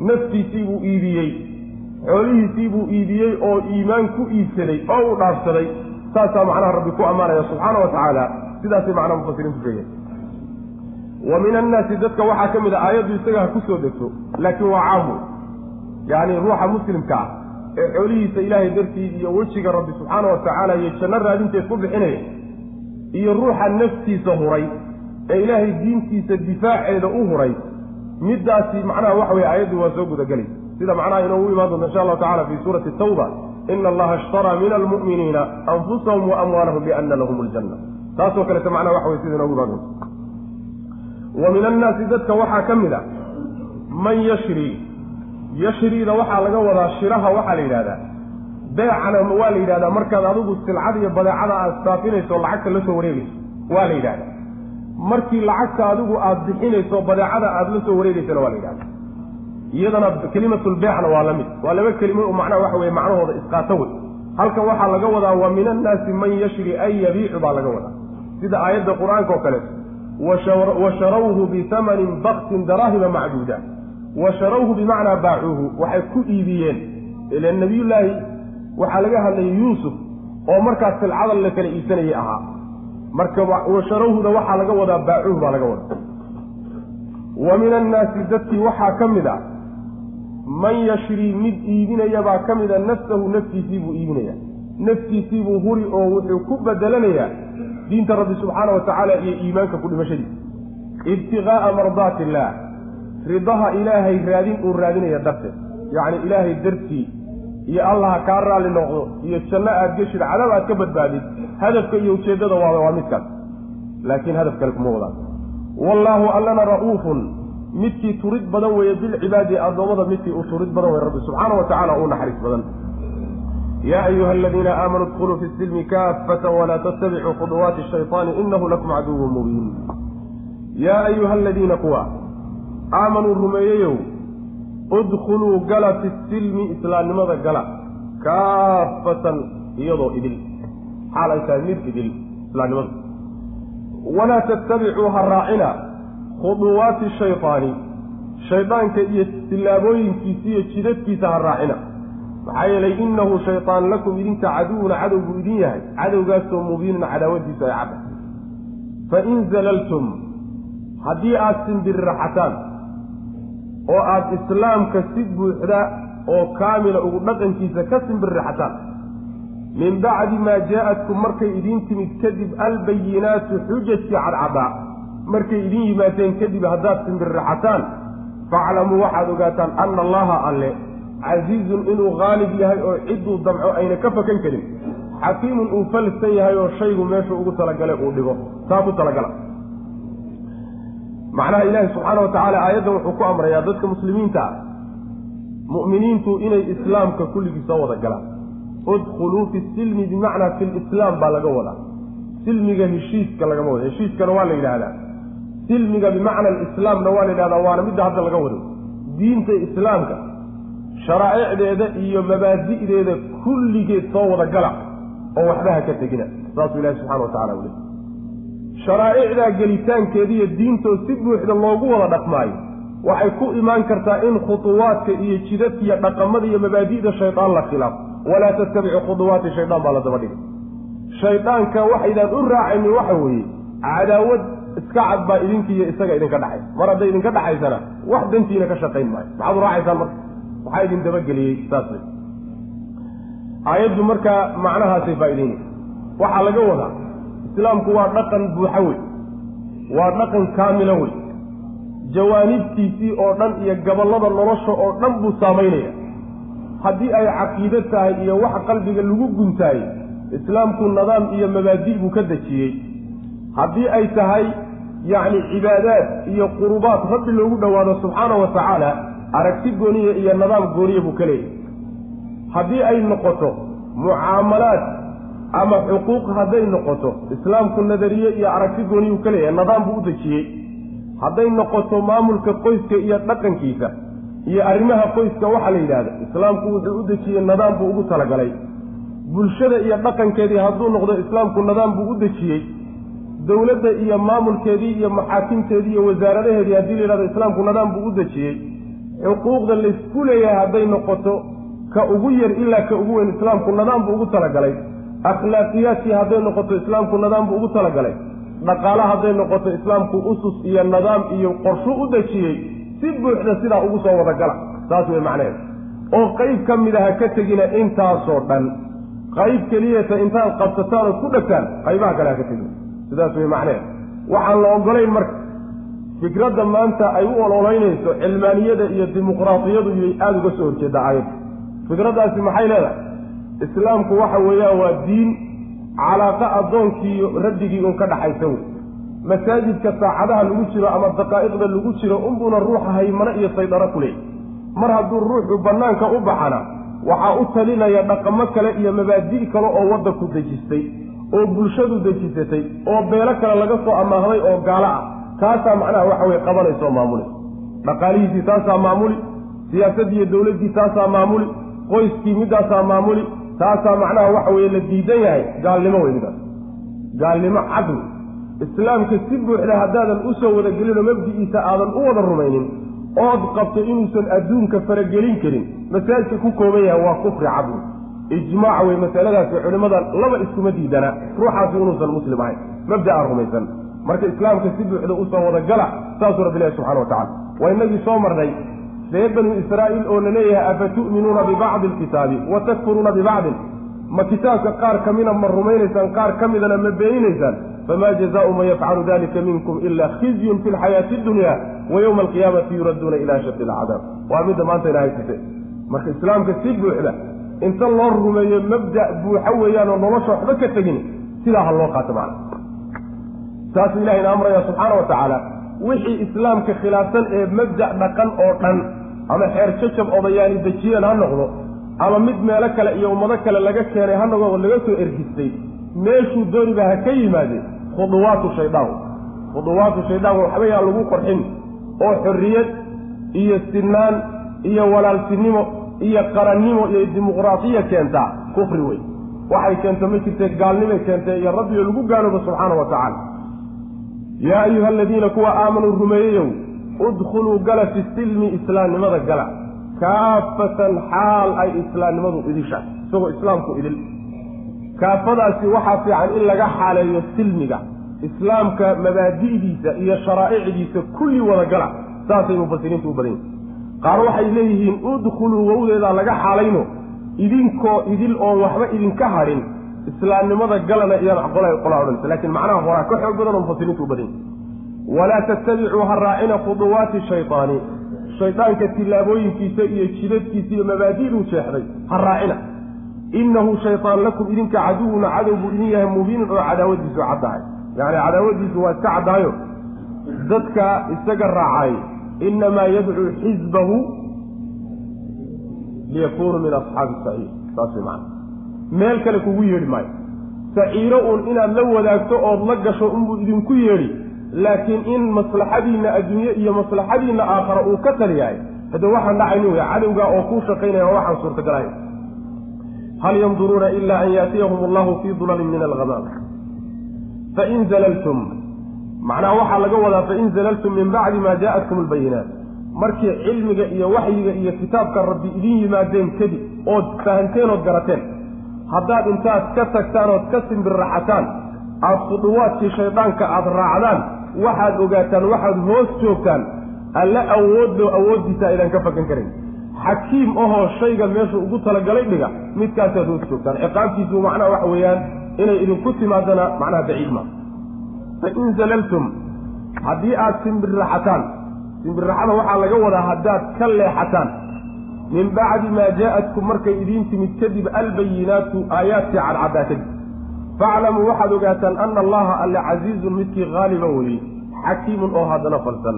naftiisii buu iibiyey xoolihiisii buu iibiyey oo iimaan ku iibsaday oo uu dhaafsaday. Saasaa macnaha rabbi ku ammaanaya subxaana wa tacaala. Sidaasay macnaha mufasiriintu sheegeen. Wa min annaasi dadka waxaa ka mid a aayaddu isaga ha ku soo degto laakiin waa caamu. Yacni ruuxa muslimka ah ee xoolihiisa ilaahay dartiid iyo wejiga rabbi subxaana wa tacaala iyo janno raadinteed ku bixinaya iyo ruuxa naftiisa huray ee ilaahay diintiisa difaaceeda u huray middaasi macnaha waxa weye aayaddu waa soo gudagelay sida macnaha inoogu imaan doonta insha allahu tacala fi suurati tawba ina allaha ishtaraa min almu'miniina anfusahum wa amwaalahum biana lahum aljanna. Taasoo kaleta macnaha waxa weye sida inoogu imaan doonta wa min annaasi dadka waxaa ka mid a man yashri yashriida waxaa laga wadaa shiraha waxaa la yidhahdaa. Beecana waa la yidhahdaa markaad adigu silcada iyo badeecada aad saafinayso lacagta la soo wareegayso waa la yidhahdaa. Markii lacagta adigu aada bixinayso badeecada aada la soo wareegaysana waa la yidhahdaa iyadana kelimatulbeecna waa la mid. Waa laba kelimo oo macnaha waxa weye macnahooda isqaato wey. Halkan waxaa laga wadaa wa min annaasi man yashri an yabiicu baa laga wadaa. Sida aayadda qur'aanka oo kaleeto wa sharawhu bitamanin baksin daraahima macduuda. Wa sharawhu bimacnaa baacuuhu waxay ku iibiyeen. Ila nebiyullaahi waxaa laga hadlayay yuusuf oo markaas silcada la kala iibsanayay ahaa. Marka wa sharawhuda waxaa laga wadaa baacuuhu baa laga wadaa. Wa min annaasi dadkii waxaa ka mid a man yashrii mid iibinayabaa ka mid a nafsahu naftiisii buu iibinaya. Naftiisiibuu huri oo wuxuu ku bedelanayaa diinta rabbi subxaana wa tacaala iyo iimaanka ku dhimashadiisa. Ibtiqaa'a mardaati illaah ridaha ilaahay raadin uu raadinaya darteed. Yacni ilaahay dartii iyo allaha kaa raalli noqdo iyo janno aad geshid cadab aad ka badbaadid hadafka iyo ujeeddada waaba waa midkaas laakiin hadaf kale kuma wadaan. Wallaahu allana ra'uufun midkii turid badan weeye bilcibaadi addoommada midkii uu turid badan weye rabbi subxaana wa tacala uu naxariis badan. Yaa ayuha aladiina aamanuu idkuluu fi silmi kaafatan walaa tattabicuu khuduwaati shayطaani inahu lakum caduwun mubiin. Yaa ayuha aladiina kuwa aamanuu rumeeyeyow udkhuluu gala fi silmi islaamnimada gala kaafatan iyadoo idil. Xaal mid idil islaamnimada walaa tattabicuu ha raacina khuduwaati shayطaani shaydaanka iyo tillaabooyinkiisa iyo jidadkiisa ha raacina. Maxaa yeelay innahu shayطaan lakum idinka caduwuna cadow buu idin yahay. Cadowgaasoo mubiinun cadaawadiisu ay cadda. Fain zalaltum haddii aada simbiriraxataan oo aada islaamka si buuxda oo kaamila ugu dhaqankiisa ka simbiriraxataan min bacdi maa jaa-atkum markay idiin timid kadib albayinaatu xujajkii cadcadaa markay idin yimaadeen kadib haddaad simbiriraxataan faaclamuu waxaad ogaataan ana allaha alle casiizun inuu haalib yahay oo cidduu damco ayna ka fakan karin xakiimun uu falsan yahay oo shaygu meeshuu ugu talagalay uu dhigo saa ku talagala. Macnaha ilaahi subxaana wa tacaala aayaddan wuxuu ku amrayaa dadka muslimiinta ah mu'miniintu inay islaamka kulligii soo wada galaan. Udkhuluu fi silmi bimacnaa fi lislaam baa laga wadaa. Silmiga heshiiska lagama wado heshiiskana waa la yidhaahdaa silmiga bimacna alislaamna waa la yidhahdaa waana midda hadda laga wado diinta islaamka sharaa'icdeeda iyo mabaadi'deeda kulligeed soo wada gala oo waxba ha ka tegina saasuu ilahi subxana wa tacala uli sharaa'icdaa gelitaankeediiyo diintoo si buuxda loogu wada dhaqmaayo waxay ku imaan kartaa in khuduwaadka iyo jidadka iyo dhaqamada iyo mabaadi'da shaydaan la khilaafo. Walaa tattabicu khuduwaati shaydaan baa la daba dhigay. Shaydaanka waxaydaan u raacaynin waxa weeye cadaawad iska cad baa idinkiiyo isaga idinka dhaxaysa mar hadday idinka dhaxaysana wax dantiina ka shaqayn maayo. Maxaad u raacaysaan marka? Waxaa idin dabageliyey saas wey aayaddu markaa macnahaasay faa'idaynaysa waxaa laga wadaa islaamku waa dhaqan buuxa wey. Waa dhaqan kaamila wey. Jawaanibtiisii oo dhan iyo gabollada nolosha oo dhan buu saamaynaya. Haddii ay caqiido tahay iyo wax qalbiga lagu guntaayey islaamku nidaam iyo mabaadi' buu ka dejiyey. Haddii ay tahay yacni cibaadaad iyo qurubaad rabbi loogu dhowaado subxaana wa tacaala aragti gooniya iyo nidaam gooniya buu ka leeyahay. Haddii ay noqoto mucaamalaad ama xuquuq hadday noqoto islaamku nadariye iyo aragti gooniyuu ka leeyahay nidaam buu u dejiyey. Hadday noqoto maamulka qoyska iyo dhaqankiisa iyo arrimaha qoyska waxaa la yidhahda islaamku wuxuu u dejiyey nidaam buu ugu talagalay. Bulshada iyo dhaqankeedii hadduu noqdo islaamku nidaam buu u dejiyey dowladda iyo maamulkeedii iyo maxaakimteedii iyo wasaaradaheedii haddii la yidhahdo islaamku nidaam buu u dejiyey xuquuqda laysku leeyahay hadday noqoto ka ugu yar ilaa ka ugu weyn islaamku nidaam buu ugu talagalay. Akhlaaqiyaadkii hadday noqoto islaamku nidaam buu ugu talagalay. Dhaqaale hadday noqoto islaamku usus iyo nidaam iyo qorshuu u dejiyey si buuxda sidaa ugu soo wadagala saas wey macnaheed oo qayb ka mid a ha ka tegina intaasoo dhan. Qayb keliyata intaad qabsataan oo ku dhegtaan qaybaha kale ha ka tegina sidaas wey macnaheed waxaan la ogolayn marka fikradda maanta ay u ololaynayso cilmaaniyada iyo dimuqraatiyadu iyay aada uga soo horjeeddaa aayadda fikraddaasi maxay leedahay? Islaamku waxa weeyaan waa diin calaaqa addoonkiiyo rabbigii un ka dhaxaysa wey masaajidka saacadaha lagu jiro ama daqaa'iqda lagu jiro unbuuna ruuxa haymano iyo saydaro ku leeyay mar hadduu ruuxu bannaanka u baxana waxaa u talinaya dhaqamo kale iyo mabaadi' kale oo waddanku dejistay oo bulshadu dejisatay oo beelo kale laga soo amaahday oo gaalo ah. Taasaa macnaha waxa weye qabanaysa oo maamuli. Dhaqaalihiisii taasaa maamuli siyaasaddiiyo dowladdii taasaa maamuli qoyskii middaasaa maamuli taasaa macnaha waxa weeye la diidan yahay gaalnimo wey midaas gaalnimo cadwi. Islaamka si buuxda haddaadan u soo wadagelinoo mabdi'iisa aadan u wada rumaynin ood qabto inuusan adduunka faragelin karin masaajidka ku kooban yahay waa kufri cadwi ijmaac wey masaladaasi culimmada laba iskuma diidana ruuxaasi inuusan muslim ahayn. Mabda'a rumaysan. Marka islaamka si buuxda u soo wadagala saasuu rabbi ilahi subxana wa tacala waa inagii soo marnay reer banu israa'iil oo la leeyahay afatu'minuuna bibacdi alkitaabi wa takfuruuna bibacdin ma kitaabka qaar ka mida ma rumaynaysaan qaar ka midana ma beeninaysaan famaa jazaau man yafcalu dalika minkum ila khizyun fi lxayaati addunya wa yowma alqiyaamati yuradduuna ila shaddi alcadaab waa midda maanta ina haysate marka islaamka si buuxda inta loo rumeeyo mabda' buuxa weeyaan oo nolosha waxba ka tegin sidaa ha loo qaato macna. Saasuu ilahayna amraya subxaana wa tacaala wixii islaamka khilaafsan ee mabda' dhaqan oo dhan ama xeer jajab odayaani dejiyeen ha noqdo ama mid meelo kale iyo ummado kale laga keenay ha noqdo laga soo ergistay meeshuu dooniba ha ka yimaadeen khuduwaatu shaydaan khuduwaatu shaydaan waxba yaan lagu qorxin oo xorriyad iyo sinaan iyo walaaltinimo iyo qarannimo iyo dimuqraatiya keentaa kufri wey waxay keento ma jirtee gaalnimay keentee iyo rabbiyo lagu gaaloobo subxaana wa tacaala. Yaa ayuha aladiina kuwa aamanuu rumeeyeyow udkhuluu gala fi silmi islaamnimada gala. Kaafatan xaal ay islaamnimadu idishahay isagoo islaamku idil. Kaafadaasi waxaa fiican in laga xaaleeyo silmiga islaamka mabaadi'diisa iyo sharaa'icdiisa kulli wada gala saasay mufasiriintu u badan yihiin qaar waxay leeyihiin udkhuluu wowdeedaa laga xaalayno idinkoo idil oon waxba idinka hadhin islaamnimada galana iyaan qola qolaa odhanaysa lakiin macnaha horaa ka xoog badan oo mufasiriintu u badan walaa tattabicuu ha raacina khuduwaati shaydaani shaydaanka tillaabooyinkiisa iyo jidadkiisa iyo mabaadi'duu jeexday ha raacina. Innahu shaydaan lakum idinka caduwuna cadow buu idin yahay mubiinun oo cadaawadiisu caddahay yacni cadaawadiisu waa iska caddaayo. Dadka isaga raacay innamaa yadcuu xisbahu liyakunuu min asxaabi saciir saas macana meel kale kugu yeedhi maayo saciiro uun inaad la wadaagto ood la gasho unbuu idinku yeedhi laakiin in maslaxadiinna adduunye iyo maslaxadiinna aakhara uu ka taliyahay hadda waxaan dhacayni wey cadowgaa oo kuu shaqaynaya waxaan suurtagalahay hal yanduruuna ila an yaatiyahum allahu fii dulalin min alghamaam fain zalaltum macnaha waxaa laga wadaa fain zalaltum min bacdi ma jaa'atkum albayinaat markii cilmiga iyo waxyiga iyo kitaabka rabbi idin yimaadeen kadib ood fahanteen ood garateen. Haddaad intaad ka tagtaan ood ka simbirraxataan aada khuduwaadkii shaydaanka aada raacdaan waxaad ogaataan waxaad hoos joogtaan alla awooddo awooddiisa aydan ka fakan karin. Xakiim ahoo shayga meeshu ugu talagalay dhiga midkaasaad hoos joogtaan. Ciqaabtiisu macnaha waxa weeyaan inay idinku timaadana macnaha baciid maa fa in zalaltum haddii aada simbirraxataan simbirraxada waxaa laga wadaa haddaad ka leexataan. min bacdi maa jaa'atkum markay idiin timid kadib albayinaatu aayaadkii cadcaddaa kadib faaclamuu waxaad ogaataan ana allaha alle casiizun midkii haaliba weye xakiimun oo haddana falsan.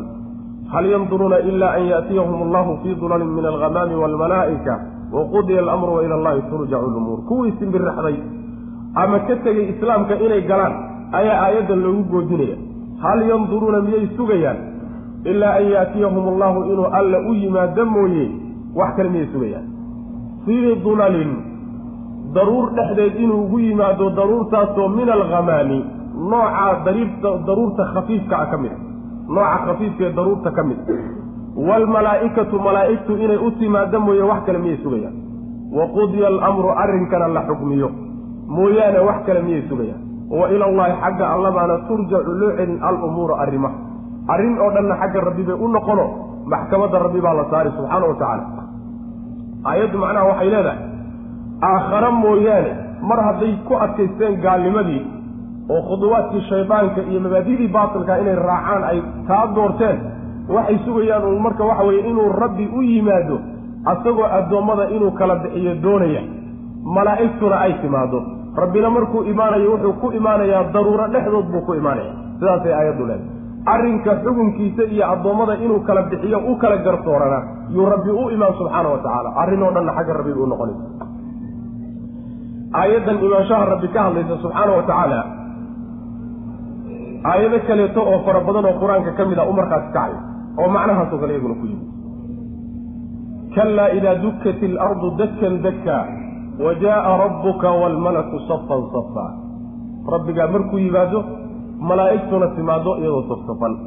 hal yanduruuna ila an yaatiyahum allahu fii dulalin min alghamaami waalmalaa'ika waqudiya alamru wa ila allahi turjacu lumuur. kuwii simbirraxday ama ka tegey islaamka inay galaan ayaa aayaddan loogu goodinaya hal yanduruuna miyay sugayaan? Ilaa an yaatiyahum allahu inuu alla u yimaado mooye wax kale miyay sugayaan? Fii dulalin daruur dhexdeed inuu ugu yimaado daruurtaasoo min alghamaami nooca daruurta khafiifka a ka mid a nooca khafiifkaee daruurta ka mid a waalmalaa'ikatu malaa'igtu inay u timaado mooye wax kale miyay sugayaan? Wa qudiya alamru arrinkana la xukmiyo. Mooyaane wax kale miyay sugayaan wa ila allahi xagga allabaana turjacu loo celin alumuura arrimaha arrin oo dhanna xagga rabbi bay u noqono maxkamadda rabbi baa la saari subxaana wa tacaala aayaddu macnaha waxay leedahay aakhare mooyaane mar hadday ku adkaysteen gaalnimadii oo khuduwaadkii shaydaanka iyo mabaadidii baatilka inay raacaan ay taa doorteen waxay sugayaan uun marka waxa weeye inuu rabbi u yimaado asagoo addoommada inuu kala bixiyo doonaya. Malaa'igtuna ay timaado rabbina markuu imaanayo wuxuu ku imaanayaa daruuro dhexdood buu ku imaanaya. Sidaasay aayaddu leedahay. Arrinka xukunkiisa iyo addoommada inuu kala bixiyo u kala garsoorana yuu rabbi u imaan subxaana wa tacaala. Arrin oo dhanna xagga rabbi u noqonaysa. Aayaddan imaanshaha rabbi ka hadlaysa subxaana wa tacaala aayado kaleeto oo fara badan oo qur'aanka ka mid a u markaasi kacay oo macnahaasoo kale iyaguna ku yimid. Kalaa idaa dukkat ilardu dakkan dakka wa jaaa rabbuka waalmalaku safan safa rabbigaa markuu yimaado malaa'igtuna timaado iyadoo safsafan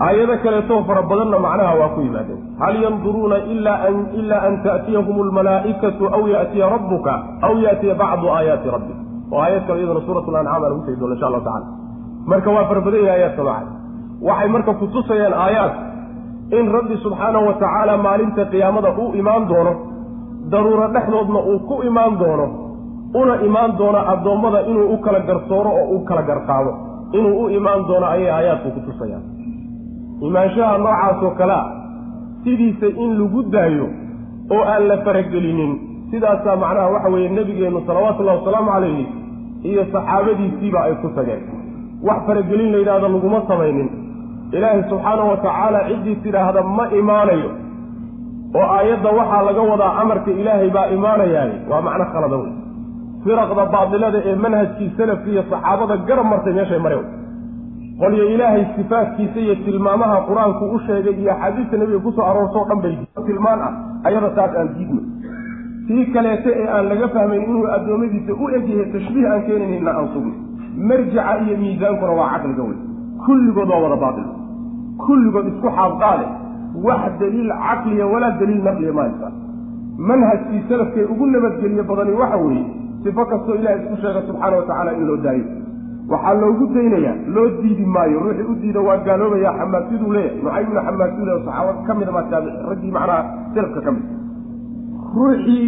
aayado kaleetoo fara badanna macnaha waa ku yimaadeen hal yanduruuna ila an ilaa an ta'tiyahum almalaa'ikatu aw ya'tiya rabbuka aw ya'tiya bacdu aayaati rabbik oo aayad kale iyadana suurat lancaam aan ugu tegi doona insha allahu tacala marka waa fara badan yahay aayaadka noocay waxay marka kutusayaan aayaad in rabbi subxaanahu wa tacaala maalinta qiyaamada uu imaan doono daruuro dhexdoodna uu ku imaan doono una imaan doono addoommada inuu u kala garsooro oo u kala garqaado inuu u imaan doono ayay aayaadku kutusayaan imaanshaha noocaasoo kalea sidiisa in lagu daayo oo aan la faragelinin sidaasaa macnaha waxa weeye nebigeennu salawaatullahi wasalaamu calayhi iyo saxaabadiisiiba ay ku tageen. Wax faragelin la yidhahdo laguma samaynin. Ilaahay subxaanahu wa tacaala ciddii tidhaahda ma imaanayo oo aayadda waxaa laga wadaa amarka ilaahay baa imaanayaay. Waa macno khalada wey firaqda baadilada ee manhajkii salafka iyo saxaabada garab martay meeshay mare qolyo ilaahay sifaadkiisa iyo tilmaamaha qur'aanku u sheegay iyo axaadiista nebiga ku soo aroortoo dhan bay tilmaan ah ayada taas aan diidno. Tii kaleete ee aan laga fahmayn inuu addoommadiisa u egyahay tashbiih aan keenaynna aan sugno. Marjica iyo miisaankuna waa caqliga wey kulligood waa wada baatil. Kulligood isku xaabqaade wax daliil caqliya walaa daliil naqliya mahaysa manhajkii salafkee ugu nabadgeliye badani waxa weeye sifo kastoo ilahay isku sheega subxaana wa tacaala in loo daayo. Waxaa loogu daynayaa loo diidi maayo ruuxii u diida waa gaaloobaya xamaadsiduu leeyahay. Nucaymna xamaadsidu le saxaabada ka mida maa taabic raggii macnaha salafka ka mid. Ruuxii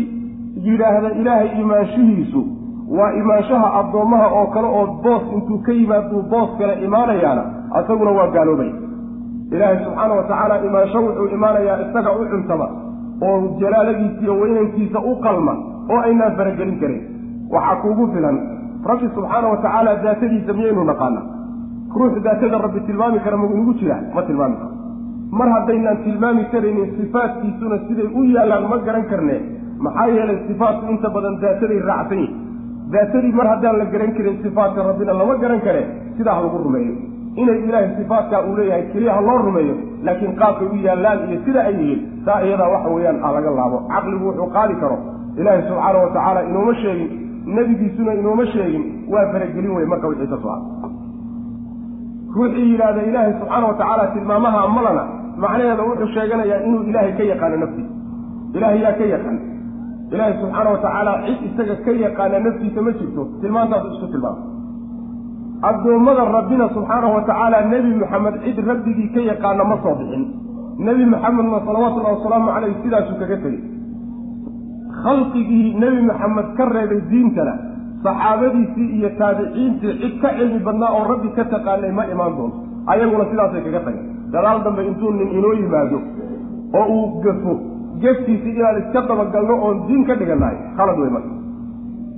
yidhaahda ilaahay imaanshihiisu waa imaanshaha addoommaha oo kale oo boos intuu ka yimaaduu boos kale imaanayaana asaguna waa gaaloobaya ilaahay subxaana wa tacaala imaansho wuxuu imaanayaa isaga u cuntama oo jalaaladiisa iyo weynankiisa u qalma oo aynaan faragelin karin. Waxaa kuugu filan rabbi subxaana wa tacaala daatadiisa miyaynu naqaana ruux daatada rabbi tilmaami kara ma inugu jira? Ma tilmaami karo. Mar haddaynaan tilmaami karaynin sifaadkiisuna siday u yaallaan ma garan karne maxaa yeelay sifaatku inta badan daataday raacsan yihiin daatadii mar haddaan la garan karin sifaatka rabbina lama garan kare sidaa ha lagu rumeeyo inay ilaahay sifaatkaa uu leeyahay keliya loo rumeeyo laakiin qaabkay u yaallaan iyo sida ay yihiin saa iyadaa waxa weeyaan ha laga laabo. Caqligu wuxuu qaadi karo. Ilaahay subxaana wa tacaala inooma sheegin nebigiisuna inooma sheegin waa faragelin wey marka wixii ka soo ha ruuxii yidhaahda ilaahay subxaana wa tacaala tilmaamaha amalana macnaheeda wuxuu sheeganayaa inuu ilaahay ka yaqaano naftiisa. Ilaahay yaa ka yaqaan. Ilaahay subxaana wa tacaala cid isaga ka yaqaana naftiisa ma jirto tilmaantaasu isku tilmaama addoommada rabbina subxaanahu wa tacaala nebi maxamed cid rabbigii ka yaqaana ma soo bixin. Nebi maxamedna salawaatullahi wasalaamu caleyh sidaasuu kaga tegey. Khalqigii nebi maxamed ka reebay diintana saxaabadiisii iyo taabiciintii cid ka cilmi badnaa oo rabbi ka taqaanay ma imaan doonto. Ayaguna sidaasay kaga tageen gadaal dambe intuu nin inoo yimaado oo uu gafo gefkiisii inaan iska dabagalno oon diin ka dhigannahay khalad wey marka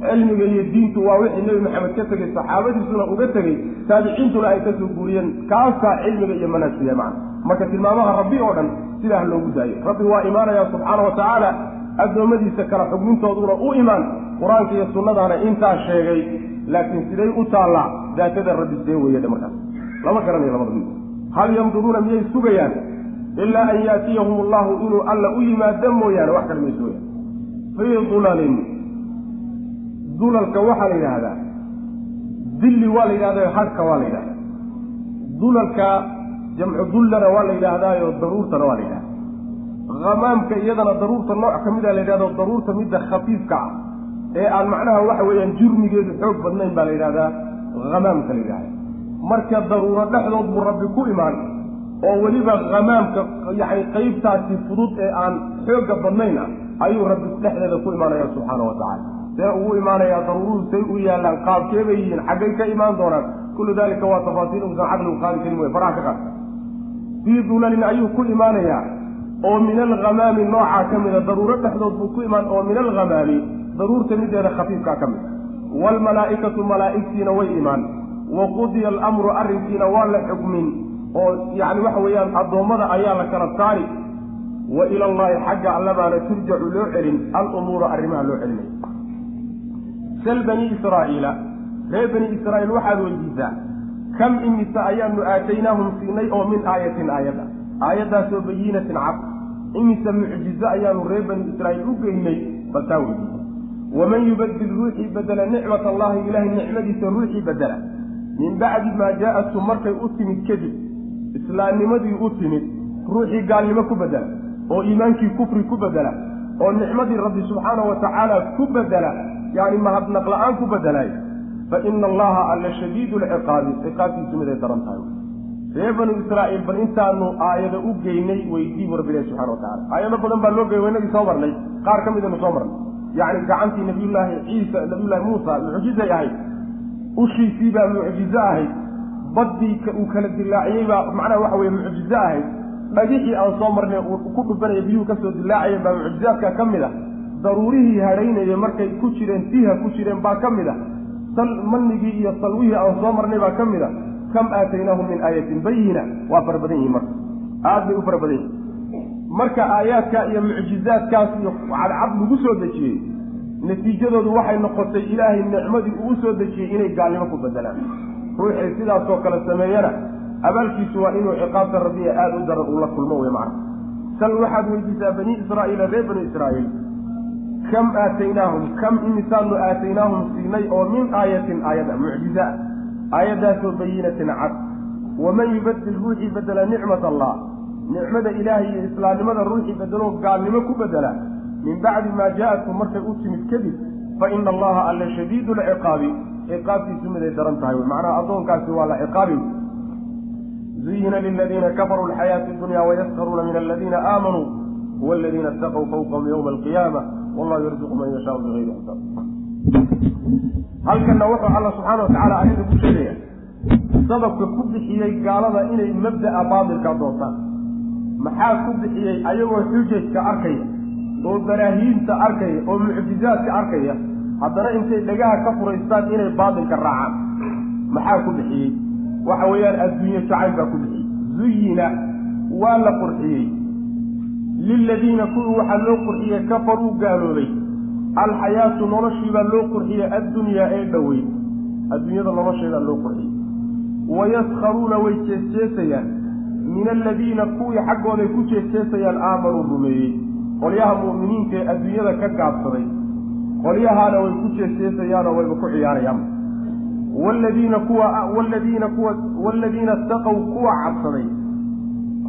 cilmiga iyo diintu waa wixii nebi maxamed ka tegey saxaabadiisuna uga tegey taabiciintuna ay ka soo guuriyeen kaasaa cilmiga iyo manaajkiya macna. Marka tilmaamaha rabbi oo dhan sidaa loogu daayo rabbi waa imaanayaa subxaana wa tacaala addoommadiisa kala xugmintooduna u imaan qur'aanka iyo sunnadaana intaa sheegay laakiin siday u taallaa daatada rabbi see weeyadhe markaas? Lama garanayo labada mid. Hal yanduruuna miyay sugayaan ilaa an yaatiyahum allahu inuu alla u yimaado mooyaane wax kale may sugayaan fii dulalin dulalka waxaa la yidhaahdaa dilli waa la yidhahdaa hadhka waa la yidhahdaa dulalka jamcu dullana waa la yidhaahdaayo daruurtana waa la yidhahdaa hamaamka iyadana daruurta nooc ka mida la yidhahdo daruurta midda khafiifka ah ee aan macnaha waxa weeyaan jurmigeedu xoog badnayn baa la yidhahdaa hamaamka la yidhahda marka daruuro dhexdood buu rabbi ku imaan oo weliba hamaamka yani qeybtaasi fudud ee aan xoogga badnayn ah ayuu rabbi dhexdeeda ku imaanaya subxaana wa tacala see ugu imaanayaa daruuruhu say u yaallaan qaabkee bay yihiin xaggay ka imaan doonaan kullu dalika waa tafaasiil usan caqligu qaadi karin wey faraha ka qaad. Fii dulalin ayuu ku imaanayaa oo min alghamaami noocaa ka mida daruuro dhexdood buu ku imaan oo min alghamaami daruurta mideeda khafiifkaa ka mid. Waalmalaa'ikatu malaa'igtiina way imaan wa qudiya alamru arrinkiina waa la xukmin oo yacni waxa weeyaan addoommada ayaa la kala saari. Wa ila allaahi xagga allabaana turjacu loo celin alumuura arrimaha loo celinaya sal bani israa'iila reer bani israa'iil waxaad weydiisaa kam imise ayaanu aataynaahum siinay oo min aayatin aayadda? Aayaddaasoo bayinatin cad. Imise mucjizo ayaanu reer bani israa'iil u geynay? Bal taa weydiisa waman yubadil ruuxii bedela nicmat allahi ilaahay nicmadiisa ruuxii bedela min bacdi maa jaa-athu markay u timid kadib islaamnimadii u timid ruuxii gaalnimo ku bedela oo iimaankii kufri ku bedela oo nicmadii rabbi subxaana wa tacaala ku bedela yani mahadnaq la'aan ku bedelaay fa ina allaha alla shadiidu lciqaabi ciqaabtiisu miday daran tahay reer banu israa'iil bal intaanu aayada u geynay weydiibu rabbi ilahi subxana wa tacala aayado badan baa loo geeyay waynagii soo marnay qaar ka midanu soo marnay yacni gacantii nabiyullaahi ciisa nabiyullahi muusa mucjizay ahayd ushiisii baa mucjizo ahayd baddii uu kala dilaaciyey baa macnaha waxa weye mucjizo ahayd dhagixii aan soo marnay uu ku dhufanaya biyuhu ka soo dilaacayeen baa mucjizaadka ka mid a daruurihii hadhaynaya markay ku jireen tiiha ku jireen baa ka mid a manigii iyo salwihii aan soo marnay baa ka mid a kam aataynaahum min aayatin bayina waa fara badan yihiin marka. Aad bay u fara badan yihiin marka aayaadka iyo mucjizaadkaas iyo cadcad lagu soo dejiyey natiijadoodu waxay noqotay ilaahay nicmadii uu soo dejiyey inay gaalnimo ku bedelaan ruuxii sidaasoo kale sameeyana abaalkiisu waa inuu ciqaabta rabbiya aada u daran uu la kulmo wey macna. Sal waxaad weydiisaa bani israa'iila reer bani israa'iil kam aataynaahum kam imisaanu aataynaahum siinay oo min aayatin aayada mucjiza aayaddaasoo bayinatin cad waman yubadil ruuxii bedela nicmat allah nicmada ilaahay iyo islaamnimada ruuxii bedeloo gaalnimo ku bedela min bacdi maa jaa-atkum markay u timid kadib fa ina allaha alla shadiidu lciqaabi ciqaabtiisu miday daran tahay macnaha addoonkaasi waa la ciqaabi zuyina liladiina kafaruu alxayaatu dunya wayaskaruuna min aladiina aamanuu waladiina itaquu fawqahum yowma alqiyaama wallahu yarzuqu man yashaau bigayri xisaab halkana wuxuu alla subxaana wa tacaala arrinta ku sheegaya sababka ku bixiyey gaalada inay mabda'a baatilka doontaan. Maxaa ku bixiyey ayagoo xujajka arkaya oo baraahiinta arkaya oo mucjizaadka arkaya haddana intay dhagaha ka furaystaan inay baatilka raacaan? Maxaa ku bixiyey waxa weeyaan adduunye jacayl baa ku bixiyey zuyina waa la qurxiyey liladiina kuwii waxaa loo qurxiyey kafaruu gaaloobay alxayaatu noloshiibaa loo qurxiyey addunyaa ee dhowey adduunyada nolosheedaa loo qurxiyey wayaskharuuna way jeesjeesayaan min aladiina kuwii xaggooday ku jeesjeesayaan aamanuu rumeeyey qolyaha mu'miniinta ee adduunyada ka gaabsaday qolyahaana way ku jeesjeesayaanoo wayba ku ciyaarayaan wladiina kuwa wladiina kuwa waaladiina istaqow kuwa cabsaday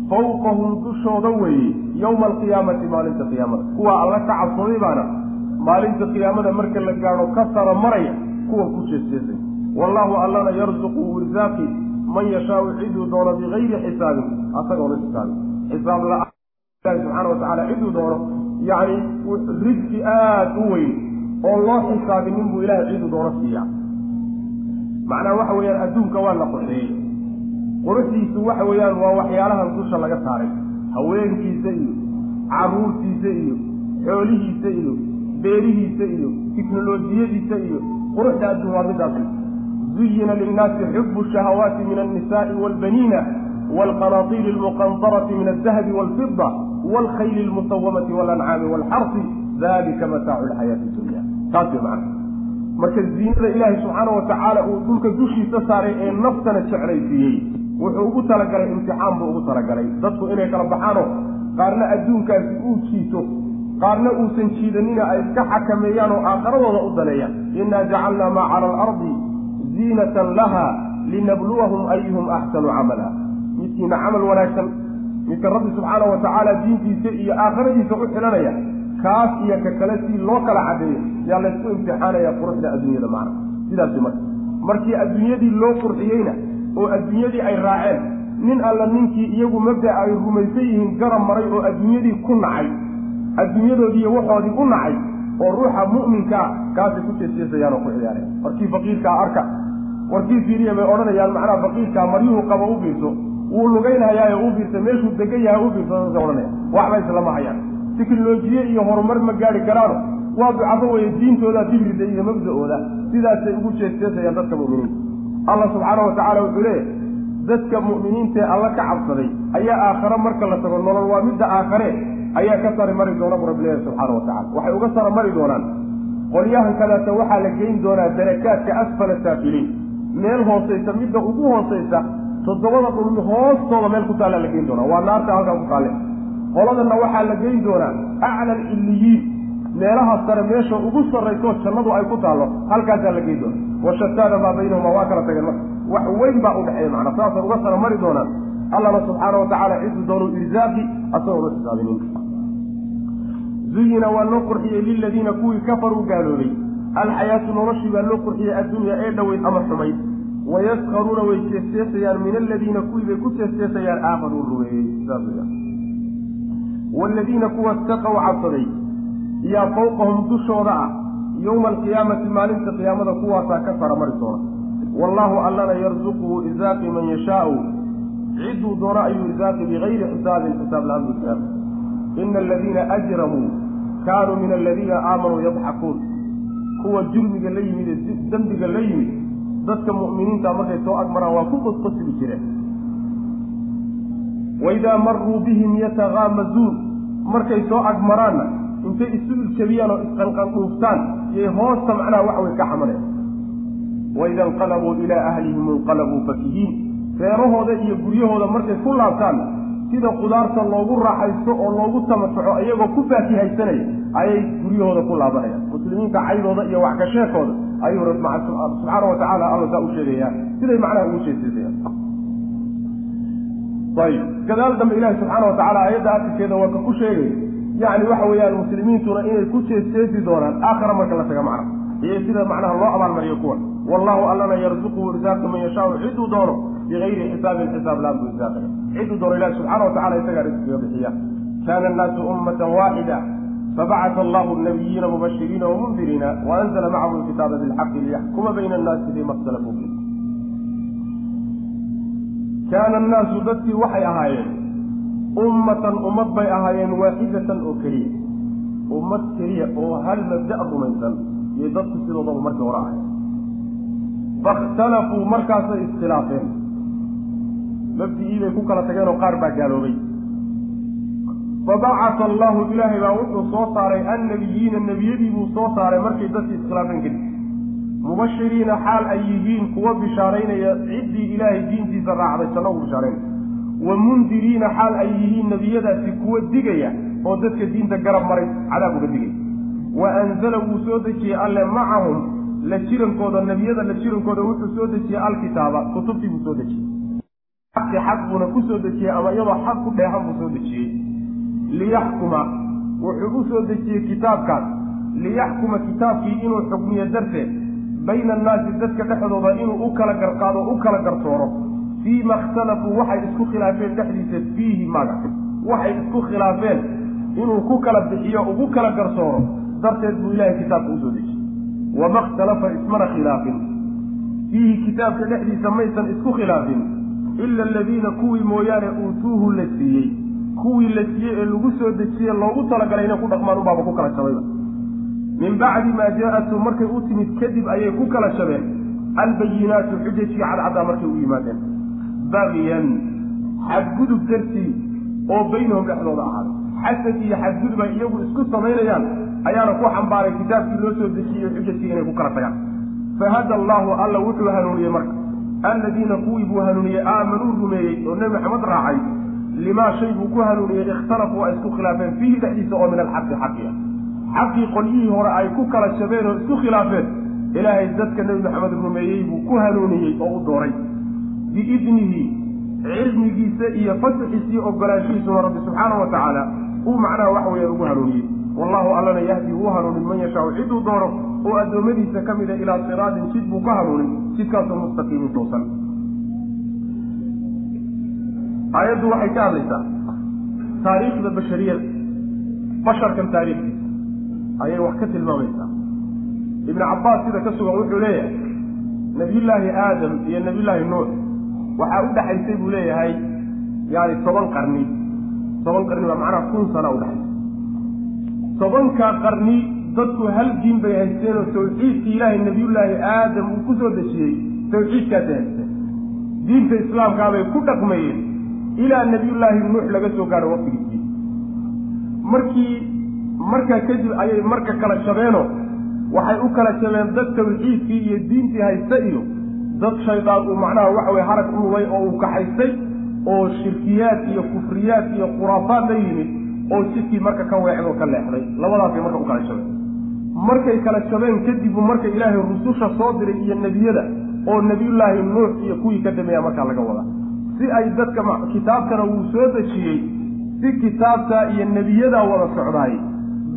fawqahum dushooda weeye yowma alqiyaamati maalinta qiyaamada. Kuwa alla ka cabsaday baana maalinta qiyaamada marka la gaadho ka sara maraya kuwa ku jeesjeesay wallahu allana yarzuqu irsaaqi man yashaau ciduu doono bigayri xisaabin asagoona xisaabin xisaab la'aan ilahi subxaana watacaala ciduu doono yacni risqi aada u weyn oo loo xisaabinin buu ilahay ciduu doono siiya. Macnaha waxa weeyaan adduunka waa la qurxeeyey quruxdiisu waxa weeyaan waa waxyaalahan dusha laga saaray. Haweenkiisa iyo caruurtiisa iyo xoolihiisa iyo beerihiisa iyo tiknolojiyadiisa iyo quruxda adduun waa midaasi zuyina linnaasi xubu shahawaati min annisaai waalbaniina waalqanaatiiri almuqandarati min aldahabi waalfida waalkhayli almusawamati waalancaami waalxarsi dalika mataacu lxayaati dunya. Taas wey macana marka ziinada ilaahay subxaana watacaala uu dhulka dushiisa saaray ee naftana jeclaysiiyey wuxuu ugu talagalay imtixaan buu ugu talagalay. Dadku inay kala baxaano qaarna adduunkaasi uu jiito qaarna uusan jiidanina ay iska xakameeyaan oo aakharadooda u daneeyaan innaa jacalnaa maa cala alardi ziinatan laha linabluwahum ayuhum axsanu camala. Midkiina camal wanaagsan midka rabbi subxaana watacaala diintiisa iyo aakhiradiisa u xilanaya kaas iyo ka kale si loo kala cadeeyo yaa laysku imtixaanaya quruxda adduunyada macna sidaasi marka markii adduunyadii loo qurxiyeyna oo adduunyadii ay raaceen. Nin alla ninkii iyagu mabda ay rumaysan yihiin garab maray oo adduunyadii ku nacay. Adduunyadoodii iyo waxoodii u nacay oo ruuxa mu'minkaa kaasay ku jeesjeesayaan oo ku ciyaareen. Warkii faqiirkaa arka warkii fiiriya bay odhanayaan macnaha faqiirkaa maryuhu qaba u biirso. Wuu lugaynhayaayo u biirsa meeshuu degan yahay u biirsa saasa odhanaya waxba islama hayaan. Tiknolojiye iyo horumar ma gaari karaano. Waa ducafo weeye diintooda dibrida iyo mabda-ooda. Sidaasay ugu jeesjeesayaan dadka mu'miniinta allah subxaana wa tacaala wuxuu leeyahy dadka mu'miniintaee alla ka cabsaday ayaa aakhare marka la tago nolol waa midda aakhare ayaa ka sari mari doona bu rabbi leeyahy subxaana wa tacala waxay uga sara mari doonaan. Qolyahan kaleeta waxaa la geyn doonaa darakaadka asfala saafiliin. Meel hoosaysa midda ugu hoosaysa toddobada dhulmi hoostooda meel ku taallaa la geyn doonaa. Waa naarta halkaa ku taalle qoladanna waxaa la geyn doonaa acla alcilliyiin meelaha sare meesha ugu sarrayso jannadu ay ku taallo. Halkaasaa la geyn doona washataana maa baynahuma waa kala tageen marka. Wax weyn baa udhexeeya macna. Saasay uga sara mari doonaan. Allana subxaana wa tacaala ciduu doonu irsaaqi asagoona xisaabinin zuyina waa loo qurxiyey liladiina kuwii kafaruu gaaloobay. Alxayaatu noloshii baa loo qurxiyey addunya ee dhoweyd ama xumayd wayaskaruuna way jeesjeesayaan min aladiina kuwii bay ku jeesjeesayaan aamanuu rumeeyey. Saas waaladiina kuwa istaqow cabsaday yaa fawqahum dushooda ah. Yowma alqiyaamati maalinta qiyaamada kuwaasaa ka sara mari doona. Wallaahu allana yarzuquhu irsaaqi man yashaau. Cidduu doono ayuu irsaaqi bigayri xisaabin xisaab la'aan buu ina aladiina ajramuu kaanuu min aladiina aamanuu yadxakuun. Kuwa jurmiga la yimid ee dembiga la yimid dadka mu'miniinta markay soo agmaraan waa ku qosqosli jireen waidaa maruu bihim yatagaamazuun markay soo agmaraanna intay isu iljabiyaan oo isqanqandhuuftaan yay hoosta macnaha wax way ka xamaneen waida inqalabuu ilaa ahlihim inqalabuu fakihiin. Reerahooda iyo guryahooda markay ku laabtaan sida qudaarta loogu raaxaysto oo loogu tamatuco iyagoo ku faakihaysanaya ayay guryahooda ku laabanayaan. Muslimiinta caydooda iyo wax sheekooda ayuu subxaana wa tacaala alla saa u sheegayaa siday macnaha ugu jeesjeesayaan ayib. Gadaal dambe ilaahi subxaana wa tacala aayadda akhirkeeda waa ka ku sheegay yacni waxa weeyaan muslimiintuna inay ku jeesjeesi doonaan aakhara marka la taga macna iyo sida macnaha loo abaalmariyo kuwan wallahu allana yarzuquhu irsaaqi man yashaau ciduu doono bigayri xisaabin xisaab laan buu irsaaqaya ciduu doono ilahi subxana wa tacala isagaa risqiga bixiya. Kaana annaasu ummatan waaxida fabacata allahu nabiyiina mubashiriina wamundiriina waanzla macahum alkitaaba bilxaqi liyaxkuma bayna annaasi fima اkhtalafuu fiih kaana annaasu dadkii waxay ahaayeen ummatan ummad bay ahaayeen waaxidatan oo keliya. Ummad keliya oo hal mabda' rumaysan iyo dadku sidoodaba markii hore ahayen faاkhtalafuu markaasay iskhilaafeen. Mabdi'ii bay ku kala tageen oo qaar baa gaaloobay. Fabacata allahu ilaahay baa wuxuu soo saaray annabiyiina nebiyadii buu soo saaray markay dadkii iskhilaafeen kadib mubashiriina xaal ay yihiin kuwa bishaaraynaya ciddii ilaahay diintiisa raacday janno u bishaaraynaya wa mundiriina xaal ay yihiin nebiyadaasi kuwa digaya oo dadka diinta garab maray cadaab uga digaya wa anzala wuu soo dejiyey alle macahum la jirankooda nebiyada la jirankooda wuxuu soo dejiyey alkitaaba kutubtii buu soo dejiyey. Xaqi xaq buuna ku soo dejiyey ama iyadoo xaq ku dheehan buu soo dejiyey. Liyaxkuma wuxuu u soo dejiyey kitaabkaas. Liyaxkuma kitaabkii inuu xukmiyo darteed bayna annaasi dadka dhexdooda inuu u kala garqaado u kala garsooro fii ma ikhtalafuu waxay isku khilaafeen dhexdiisa fiihi maga. Waxay isku khilaafeen inuu ku kala bixiyo ugu kala garsooro. Darteed buu ilahay kitaabka u soo dejiyey wama ikhtalafa ismana khilaafin. Fiihi kitaabka dhexdiisa maysan isku khilaafin. Ila aladiina kuwii mooyaane uutuuhu la siiyey. Kuwii la siiyey ee lagu soo dejiyey loogu talagalay inay ku dhaqmaan ubaaba ku kala shabayba min bacdi maa jaa-athum markay u timid kadib ayay ku kala shabeen. Albayinaatu xujajkii cadcaddaa markay u yimaadeen bagyan xadgudub dartii oo baynahum dhexdooda ahaaday xasad iyo xadgudub ay iyagu isku samaynayaan ayaana ku xambaaray kitaabkii loo soo dejiyey xujajkii inay ku kala tagaan fahada allaahu alla wuxuu hanuuniyey marka. Alladiina kuwii buu hanuuniyey aamanuu rumeeyey oo nebi maxamed raacay limaa shay buu ku hanuuniyey ikhtalafuu ay isku khilaafeen fiihi dhexdiisa oo min alxaqi xaqiya xaqii qolyihii hore ay ku kala shabeen oo isku khilaafeen ilaahay dadka nebi maxamed rumeeyey buu ku hanuuniyey oo u dooray biidnihi cilmigiisa iyo fasaxiisa iyo ogolaanshihiisuna rabbi subxaanahu wa tacaala. Uu macnaha waxa weeyaan ugu hanuuniyey. Wallahu allana yahdi wuu hanuunin man yashaau ciduu doono oo addoommadiisa ka mida ilaa siraatin jid buu ka hanuunin jidkaasoo mustaqiimin toosan. Aayaddu waxay ka hadlaysaa taariikhda bashariyada basharkan taariikhdiisa. Ayay wax ka tilmaamaysaa. Ibnu cabbaas sida ka sugan wuxuu leeyahay nabiyullaahi aadam iyo nabiyullaahi nuux waxaa u dhexaysay buu leeyahay yaani toban qarni. Toban qarni waa macnaha kun sana udhexaysa tobankaa qarni dadku hal diin bay haysteen oo tawxiidkii ilaahay nabiyullaahi aadam uu ku soo dejiyey tawxiidkaasay haysteen. Diinta islaamkaabay ku dhaqmayeen ilaa nabiyullaahi nuux laga soo gaadho waqtigiisii markii markaa kadib ayay marka kala jabeeno waxay u kala jabeen dad tawxiidkii iyo diintii haysta iyo dad shaydaan uu macnaha waxa weye harag u lubay oo uu kaxaystay oo shirkiyaad iyo kufriyaad iyo khuraafaad la yimid oo jidkii marka ka weecdoo ka leexday. Labadaasay marka u kala jabeen markay kala jabeen kadibbu marka ilaahay rususha soo diray iyo nebiyada oo nebiyullaahi nuux iyo kuwii ka dameeya markaa laga wadaa si ay dadka kitaabkana wuu soo dejiyey si kitaabtaa iyo nebiyadaa wada socdaay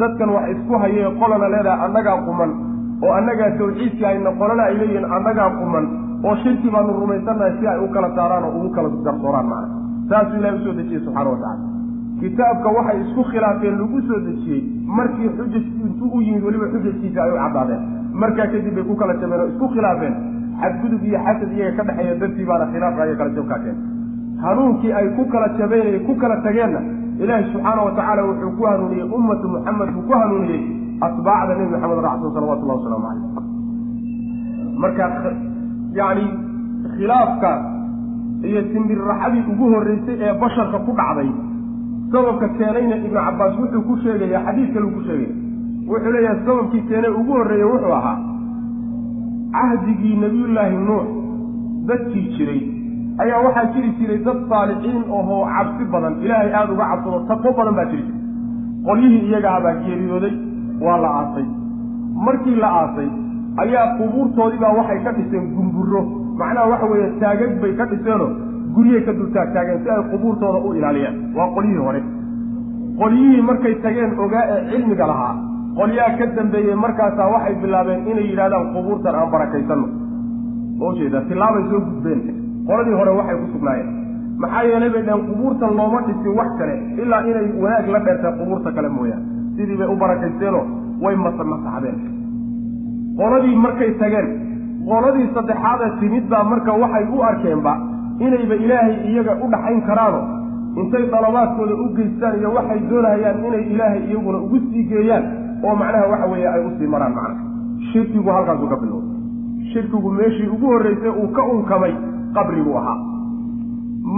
dadkan wax isku hayee qolana leedahay annagaa quman oo annagaa tawxiidkii hayna qolana ay leeyihiin annagaa quman oo shirki baanu rumaysannahay si ay u kala saaraan oo ugu kala garsooraan macna. Saasuu ilahay u soo dejiyey subxana wa tacala kitaabka waxay isku khilaafeen lagu soo dejiyey markii xujaj intuu u yimid weliba xujajkiisa ay u caddaadeen. Markaa kadib bay ku kala jabeen oo isku khilaafeen. Xadgudub iyo xasad iyaga ka dhexeeya dartii baana khilaafka iyo kala jabkaa keen. Hanuunkii ay ku kala jabeen ay ku kala tageenna ilaahi subxaana wa tacaala wuxuu ku hanuuniyey ummatu muxamed buu ku hanuuniyey atbaacda nebi maxamed racsul salawatullahi wasalaamu caleyh marka yacni khilaafka iyo simbirraxadii ugu horreysay ee basharka ku dhacday. Sababka keenayna ibnu cabbaas wuxuu ku sheegaya xadiid kale uu ku sheegaya wuxuu leeyahay sababkii keenay ugu horreeye wuxuu ahaa cahdigii nebiyullaahi nuux dadkii jiray. Ayaa waxaa jiri jiray dad saalixiin ohoo cabsi badan ilaahay aada uga cabsado taqwo badan baa jiri jiray. Qolyihii iyaga abaa geeriyooday waa la aasay. Markii la aasay ayaa qubuurtoodiibaa waxay ka dhiseen gumburo macnaha waxa weeye taagag bay ka dhiseenoo guryay ka dul taagtaageen si ay qubuurtooda u ilaaliyaan. Waa qolyihii hore. Qolyihii markay tageen ogaa ee cilmiga lahaa. Qolyaha ka dambeeyey markaasaa waxay bilaabeen inay yidhahdaan qubuurtan aan barakaysanno. Ujeeda tilaabay soo gudbeen. Qoladii hore waxay ku sugnaayeen. Maxaa yeelay bay dhaheen qubuurtan looma dhisin wax kale ilaa inay wanaag la dheertay qubuurta kale mooyaan sidii bay u barakaysteenoo way masamasaxdeen qoladii markay tageen qoladii saddexaadee timid baa marka waxay u arkeenba inayba ilaahay iyaga u dhaxayn karaano. Intay dalabaadkooda u geystaan iyo waxay doonahayaan inay ilaahay iyaguna ugu sii geeyaan oo macnaha waxa weeye ay u sii maraan macnaha shirkigu halkaasuu ka bilowday. Shirkigu meeshii ugu horreysay uu ka unkamay qabriguu ahaa.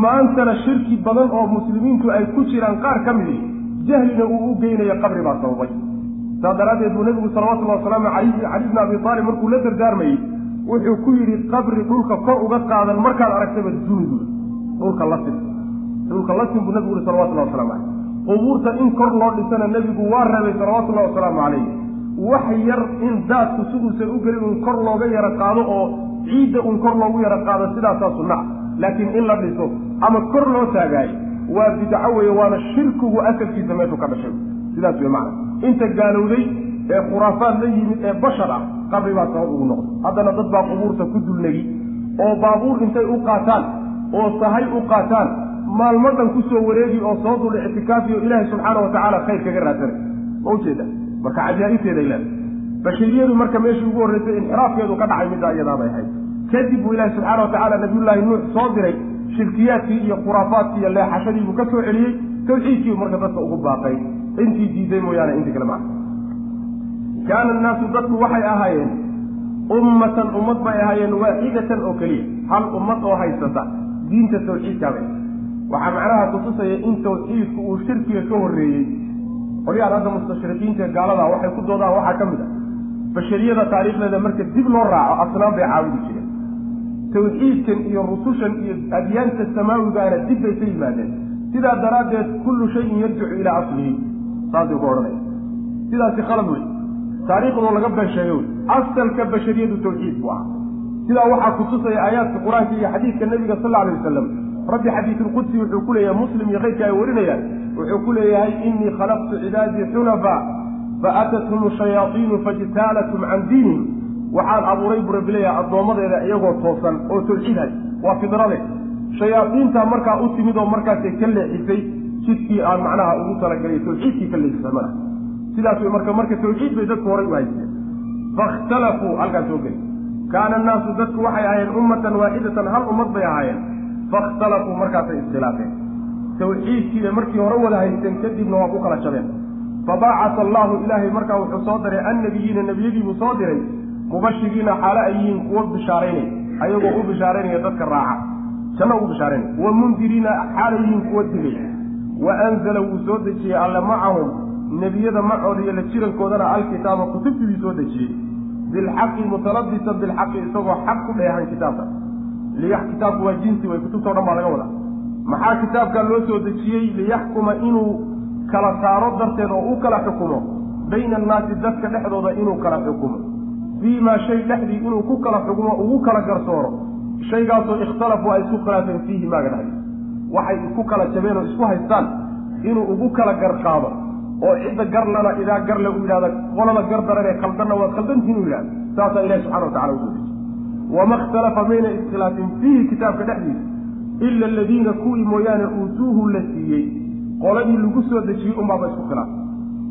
Maantana shirki badan oo muslimiintu ay ku jiraan qaar ka midi jahlina uu u geynayo qabri baa sababay saas daraaddeed buu nebigu salawatullahi wasalaamu calayhi cali bni abi aalib markuu la dardaarmayey wuxuu ku yidhi qabri dhulka kor uga qaadan markaad aragtaba dunidu dhulka la sin dhulka la sin buu nebigu yihi salawatullahi waslamu caleyh qubuurta in kor loo dhisana nebigu waa reebay salawatullahi wasalaamu calayh wax yar in daadku siguusan u gelin uun kor looga yaro qaado oo ciidda uun kor loogu yaro qaado sidaasaa sunna laakiin in la dhiso ama kor loo taagaayo waa bidco weeye waana shirkigu asalkiisa meeshuu ka dhashay. Sidaas wey macana inta gaalowday ee khuraafaad la yimid ee bashar ah qabri baa sabab ugu noqday. Haddana dad baa qubuurta ku dulnegi oo baabuur intay u qaataan oo sahay u qaataan maalmo dhan ku soo wareegi oo soo dul ictikaafi oo ilaahay subxaana wa tacaala khayr kaga raadsanay. Ma ujeeda marka cajaa'ibteeday leedahay. Bashariyadu marka meeshii ugu horreysay inxiraafkeedu ka dhacay middaa iyadaabay ahayd. Kadib buu ilaahi subxaana wa tacaala nabiyullaahi nuux soo diray shirkiyaadkii iyo khuraafaadkii iyo leexashadii buu ka soo celiyey tawxiidkiibu marka dadka ugu baaqay intii diiday mooyaane intii kale maca kaana annaasu dadku waxay ahaayeen ummatan ummad bay ahaayeen waaxidatan oo keliya. Hal ummad oo haysata diinta tawxiidkaabay waxaa macnaha kutusaya in tawxiidku uu shirkiga ka horreeyey. Qolyahan hadda mustashriqiinta gaalada waxay ku doodaan waxaa ka mid a bashariyada taariikhdeeda marka dib loo raaco asnaam bay caabudi jireen. Tawxiidkan iyo rusushan iyo adyaanta samaawigaana dib bay ka yimaadeen. Sidaa daraaddeed kullu shayin yarjicu ilaa aslihi saasay ku odhanaya sidaasi khalad wey taariikhdoo laga been sheegay wey asalka bashariyadu tawxiid buu ah. Sidaa waxaa kutusaya aayaadka qur'aanka iyo xadiidka nabiga sal alay wasalam rabbi xadiisulqudsi wuxuu ku leeyahay muslim iyo keyrka ay warinayaan wuxuu ku leeyahay inii khalaqtu cibaadii xunafa faatathum shayaaiinu fajtaalatum can diinihim. Waxaan abuuray buu rabbi leeyahay addoommadeeda iyagoo toosan oo tawxiidhay waa fidrade. Shayaaiintaa markaa u timid oo markaasay ka leexisay jidkii aan macnaha ugu talagelay tawxiidkii ka leexisay mana sidaas marka marka tawxiid bay dadku horay u haysteen. Fakhtalafuu halkaas soo geli. Kaana annaasu dadku waxay ahaayeen ummatan waaxidatan hal ummad bay ahaayeen. Fakhtalafuu markaasay iskhilaafeen. Tawxiidkii bay markii hore wada haysteen kadibna waa ku kala jabeen. Fabaacata allahu ilaahay markaa wuxuu soo diray annabiyiina nebiyadiibuu soo diray mubashiriina xaale ay yihiin kuwo bishaaraynay ayagoo u bishaaraynaya dadka raaca. Janno ugu bishaaraynay wa mundiriina xaala yihiin kuwo digay wa anzala wuu soo dejiyey alle macahum nebiyada macooda iyo la jirankoodana alkitaaba kutubtiidii soo dejiyey bilxaqi mutalabisan bilxaqi isagoo xaq ku dheehan kitaabka kitaabku waa jinsi way kutubtao dhan baa laga wadaa maxaa kitaabkaa loo soo dejiyey liyaxkuma inuu kala saaro darteed oo u kala xukumo bayna annaasi dadka dhexdooda inuu kala xukumo fii maa shay dhexdii inuu ku kala xukumo ugu kala garsooro shaygaasoo ikhtalafu ay isku khilaafeen fiihi maaga dhexdi waxay isku kala jabeen oo isku haystaan inuu ugu kala garqaado oo cidda garlana idaa garle u yidhahda qolada gar daran ee khaldanna waad khaldantihin u yidhahda saasaa ilahi subxana watacala u soo dejiy wama ikhtalafa mayna iskhilaafin fiihi kitaabka dhexdiisa ila aladiina kuwii mooyaane uutuuhu la siiyey. Qoladii lagu soo dejiyey unbaaba isku khilaafay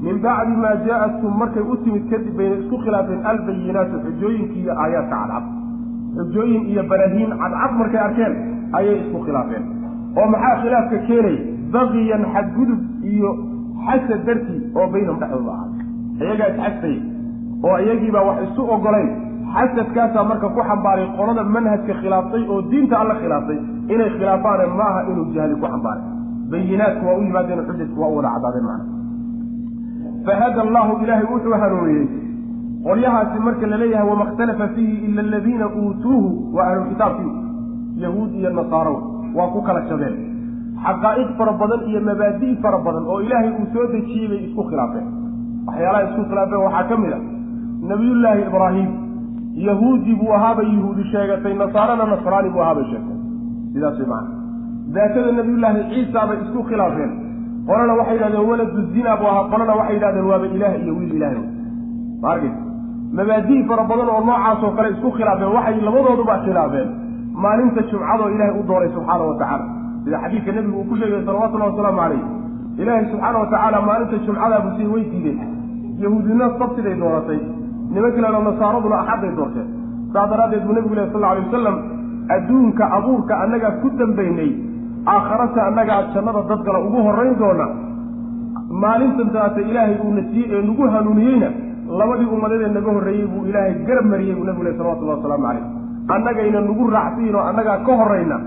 min bacdi maa jaa-atkum markay u timid kadib bayna isku khilaafeen albayinaatu xujooyinkii iyo aayaadka cadcad. Xujooyin iyo baraahiin cadcad markay arkeen ayay isku khilaafeen oo maxaa khilaafka keenay? Baqiyan xadgudub iyo xasad dartii oo baynahum dhexdooda ahaa. Iyagaa isxasay oo iyagiibaa wax isu ogolayn xasadkaasaa marka ku xambaaray qolada manhajka khilaaftay oo diinta alla khilaaftay inay khilaafaane maaha inuu jahli ku xambaaray. Bayinaadku waa u yimaadeen xujajku waa u wada cadaadeen macna. Fahada allahu ilaahay wuxuu hanuuniyey. Qolyahaasi marka la leeyahay wama ikhtalafa fiihi ila aladiina uutuuhu waa ahlulkitaabkii yahuud iyo nasaaro waa ku kala jabeen. Xaqaa'iq fara badan iyo mabaadi' fara badan oo ilaahay uu soo dejiyey bay isku khilaafeen. Waxyaalaha isku khilaafeen waxaa ka mid a nabiyullaahi ibraahim yahuudi buu ahaabay yahuudi sheegatay nasaarana nasraani buu ahaabay sheegtay. Sidaas way macana daatada nabiyullaahi ciisa bay isku khilaafeen. Qolana waxay yidhahdeen waladu zina buu ahaa qolana waxay yidhahdeen waaba ilaah iyo wiil ilaah ma arkaysa mabaadi' fara badan oo noocaasoo kale isku khilaafeen waxay labadooduba khilaafeen maalinta jumcadoo ilaahay u dooray subxaana wa tacaala. Sida xadiidka nebigu uu ku sheegay salawatullahi wasalaamu calayh ilaahay subxaana wa tacaala maalinta jumcadaa busiyey way diideen yahuudina sabtiday dooratay. Niman kalena nasaaraduna axadday doorteen. Saas daraaddeed buu nebigu leh sal alay wasalam adduunka abuurka annagaa ku dambaynay. Aakharata annagaa jannada dadgala ugu horrayn doona. Maalintan taata ilaahay uuna siiyey ee nagu hanuuniyeyna labadii ummadadee naga horreeyey buu ilaahay garab mariyey buu nebigu leh salawatullahi wasalaamu calayh annagayna nagu raacsiin oo annagaa ka horrayna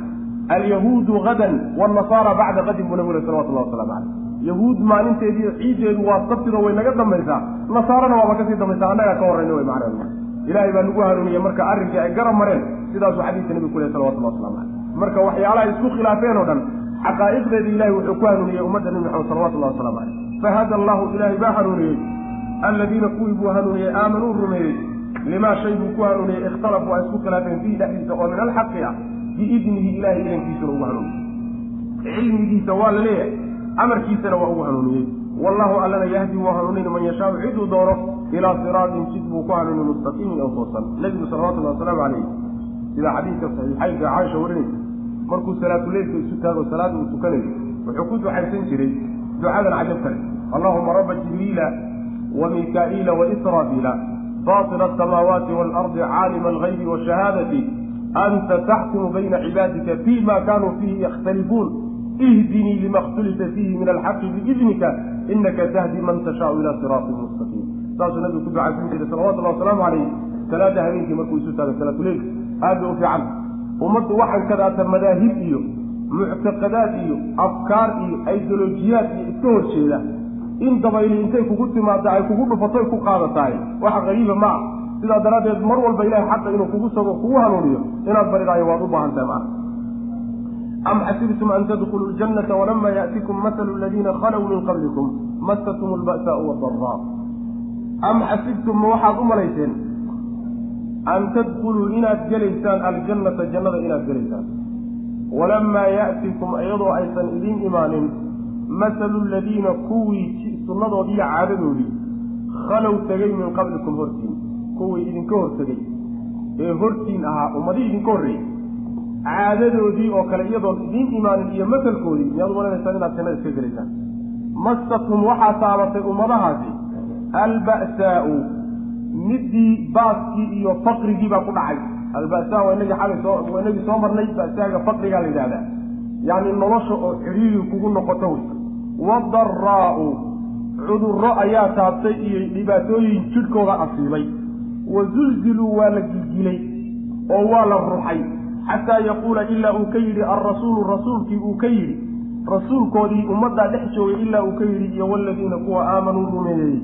alyahuudu hadan waalnasaara bacda qadin buu nebigu leh salawatullahi wasalaamu calayh. Yahuud maalinteediiyo ciiddeedu waa sabtido way naga dambaysaa nasaarana waaba ka sii dambaysaa annagaa ka horrayna way macnaheedu ilaahay baa nagu hanuuniyey marka arrinkii ay garab mareen sidaasuu xadiidka nebigu ku leh salawatullah waslamu calayh. Marka waxyaalaha isku khilaafeen oo dhan xaqaa'iqdeedii ilahay wuxuu ku hanuuniyey ummadda nebi maxamed salawatullahi waslamu calayh. Fahada allahu ilaahay baa hanuuniyey. Alladiina kuwii buu hanuuniyey aamanuu rumeeyey limaa shay buu ku hanuuniyey ikhtalafuu ay isku khilaafeen fiihi dhexdiisa oo min alxaqi ah biidnihi ilahay idankiisuna ugu hanuuniyey cilmigiisa waa la leeyahay amarkiisana waa ugu hanuuniyey wallahu allana yahdi wuu hanuunin man yashaau ciduu doono ilaa siraatin jid buu ku hanuuni mustaqiimin oo toosan nebigu salawatullahi wasalaamu calayh sida xadiidka saxiixaynka caaisha warinaysa markuu salaatuleylka isu taago salaada uu tukanayo wuxuu ku ducaysan jiray ducadan cajab kale allahuma raba jibriila wa mikaa'iila waisraafiila faatira asamaawaati waalardi caalima algaybi washahaadati anta taxkumu bayna cibaadika fi ma kanuu fiihi yakhtalifuun ihdinii lima khtulifa fiihi min alxaqi biidnika inaka tahdi man tashaau ila siraatin mustaqiim saasuu nabigu ku ducaysan jiray salawatullahi wasalaamu calayh salaada habeenkii markuu isu taago salaatuleylka aad bay u fiican ummaddu waxaan kadaata madaahib iyo muctaqadaad iyo afkaar iyo ideolojiyaad iyo iska horjeeda in dabayli intay kugu timaada ay kugu dhufato ku qaadatahay. Waxa qariiba ma ah sidaa daraaddeed mar walba ilahay xaqa inuu kugu sago kugu hanuuniyo inaad baridaayo waad u baahan tahay maa am xasibtum an tadkuluu ljannata walama yaatikum masalu aladiina khalow min qablikum masatum lba'saau wadaraa am xasibtum ma waxaad u malayseen? An tadkuluu inaad gelaysaan aljannata jannada inaad gelaysaan. Walamaa ya'tikum iyadoo aysan idiin imaanin masalu aladiina kuwii sunnadoodii iyo caadadoodii khalow tegay min qablikum hortiin kuwii idinka hortegay ee hortiin ahaa ummadii idinka horreeyey caadadoodii oo kale iyadoon idiin imaanin iyo masalkoodii miyaad umalaynaysaa inaad jannada iska gelaysaan masatum waxaa taabatay ummadahaasi alba'saau midii baaskii iyo faqrigii baa ku dhacay alba'saa waa inagii xalay soo waa inagii soo marnay ba'saaga faqrigaa la yidhahdaa yacni nolosha oo cidhiiri kugu noqoto wey wadaraa'u cudurro ayaa taabtay iyo dhibaatooyin jidhkooda asiibay wa zulziluu waa la gilgilay oo waa la ruxay xataa yaquula ilaa uu ka yidhi alrasuulu rasuulkii uu ka yidhi rasuulkoodii ummaddaa dhex joogay ilaa uu ka yidhi iyo waladiina kuwa aamanuu rumeeyey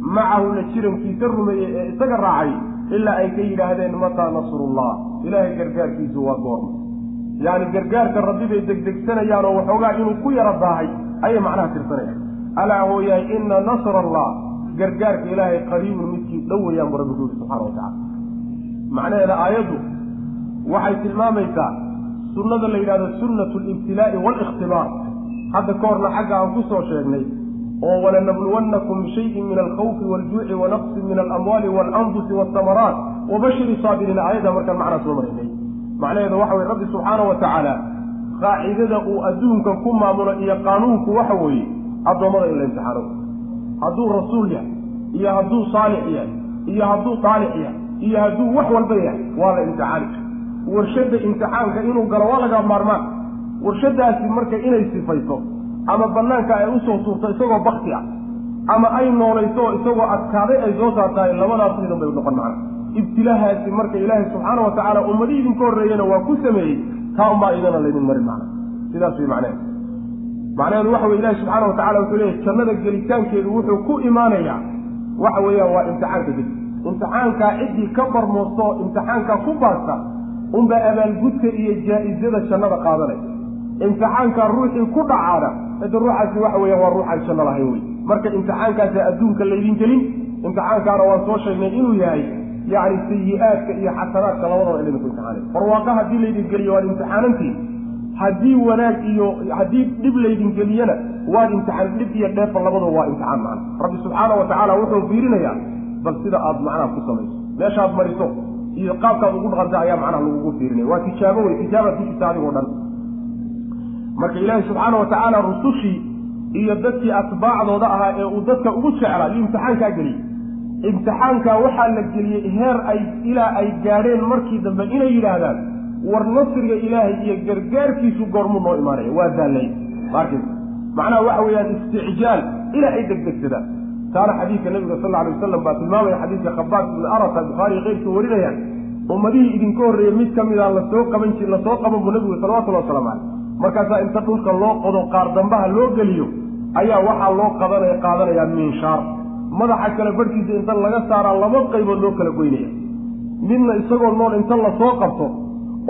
macahu la jirankiisa rumeeyey ee isaga raacay ilaa ay ka yidhaahdeen mataa nasrullah ilaahay gargaarkiisu waa goorma yacni gargaarka rabbi bay degdegsanayaan oo waxoogaa inuu ku yara daahay ayay macnaha tirsanayaan. Alaa hooyahay ina nasra allah gargaarka ilaahay qariibun midkii dhow wayaan bu rabbi ku yidhi subxana wa tacala macnaheeda aayaddu waxay tilmaamaysaa sunnada la yidhahdo sunnatu libtilaa'i waalikhtibaar hadda ka horna xagga aan ku soo sheegnay oo walanabluwannakum bishayin min alkhawfi waaljuuci wanaqsin min alamwaali waalanfusi waasamaraat wabashiri saabiriin. Aayadda markaan macnaa soo maraynay macnaheedu waxa weye rabbi subxaana wa tacaala qaacidada uu adduunka ku maamulo iyo qaanuunku waxa weeye addoommada in la imtixaano. Hadduu rasuul yahay iyo hadduu saalix yahay iyo hadduu taalix yahay iyo hadduu wax walba yahay waa la imtixaani warshadda imtixaanka inuu galo waa laga maarmaan. Warshadaasi marka inay sifayso ama banaanka ay u soo tuurto isagoo bakti ah ama ay noolayso isagoo adkaaday ay soo saartahay labadaas midan bay noqon macna. Ibtilaahaasi marka ilaahay subxaana wa tacaala ummadii idinka horreeyena waa ku sameeyey taa unbaa idana laydin marin macna. Sidaas way macneheed macnaheedu waxa weye ilahi subxaana wa tacala wuxuu leeyahy jannada gelitaankeedu wuxuu ku imaanayaa waxa weeyaan waa imtixaanka kadib imtixaankaa ciddii ka barmoostoo imtixaankaa ku baasta unbaa abaalgudka iyo jaa-izada jannada qaadanay imtixaankaa ruuxii ku dhacaana cidda ruuxaasi waxa weeyaan waa ruuxaan janno lahayn wey marka imtixaankaasa adduunka laydin gelin imtixaankaana waan soo sheegnay inuu yahay yacni sayi-aadka iyo xasanaadka labadaba laydinku imtixaanay. Barwaaqo haddii laydin geliyo waad imtixaanantiin haddii wanaag iyo haddii dhib laydin geliyana waad imtixaan dhib iyo dheefa labadaba waa imtixaan macna rabbi subxaana wa tacaala wuxuu fiirinayaa bal sida aad macnaha ku samayso meeshaad mariso iyo qaabkaad ugu dhaqanta ayaa macnaha lagugu fiirinaya waa tijaabo wey tijaabaad ku adigoo dhan. Marka ilaahi subxaana wa tacaala rusushii iyo dadkii atbaacdooda ahaa ee uu dadka ugu jeclaa iyo imtixaankaa geliyey imtixaankaa waxaa la geliyey heer ay ilaa ay gaadheen markii dambe inay yidhaahdaan war nasriga ilaahay iyo gargaarkiisu goormuu noo imaanaya. Waa daallay markis macnaha waxa weeyaan isticjaal ilaa ay degdegsadaan. Taana xadiidka nabiga sal lla alay wasalam baa tilmaamaya xadiidka khabaab ibni arata bukhaariy keyrkii warinayaan ummadihii idinka horreeyey mid ka mida la soo qaban ji la soo qaban buu nabigu salawatullahi waslamu caleyh markaasaa inta dhulka loo qodo qaar dambaha loo geliyo ayaa waxaa loo qadanaya qaadanayaa miinshaar madaxa kale barhkiisa inta laga saaraa laba qaybood loo kala goynaya. Midna isagoo nool inta la soo qabto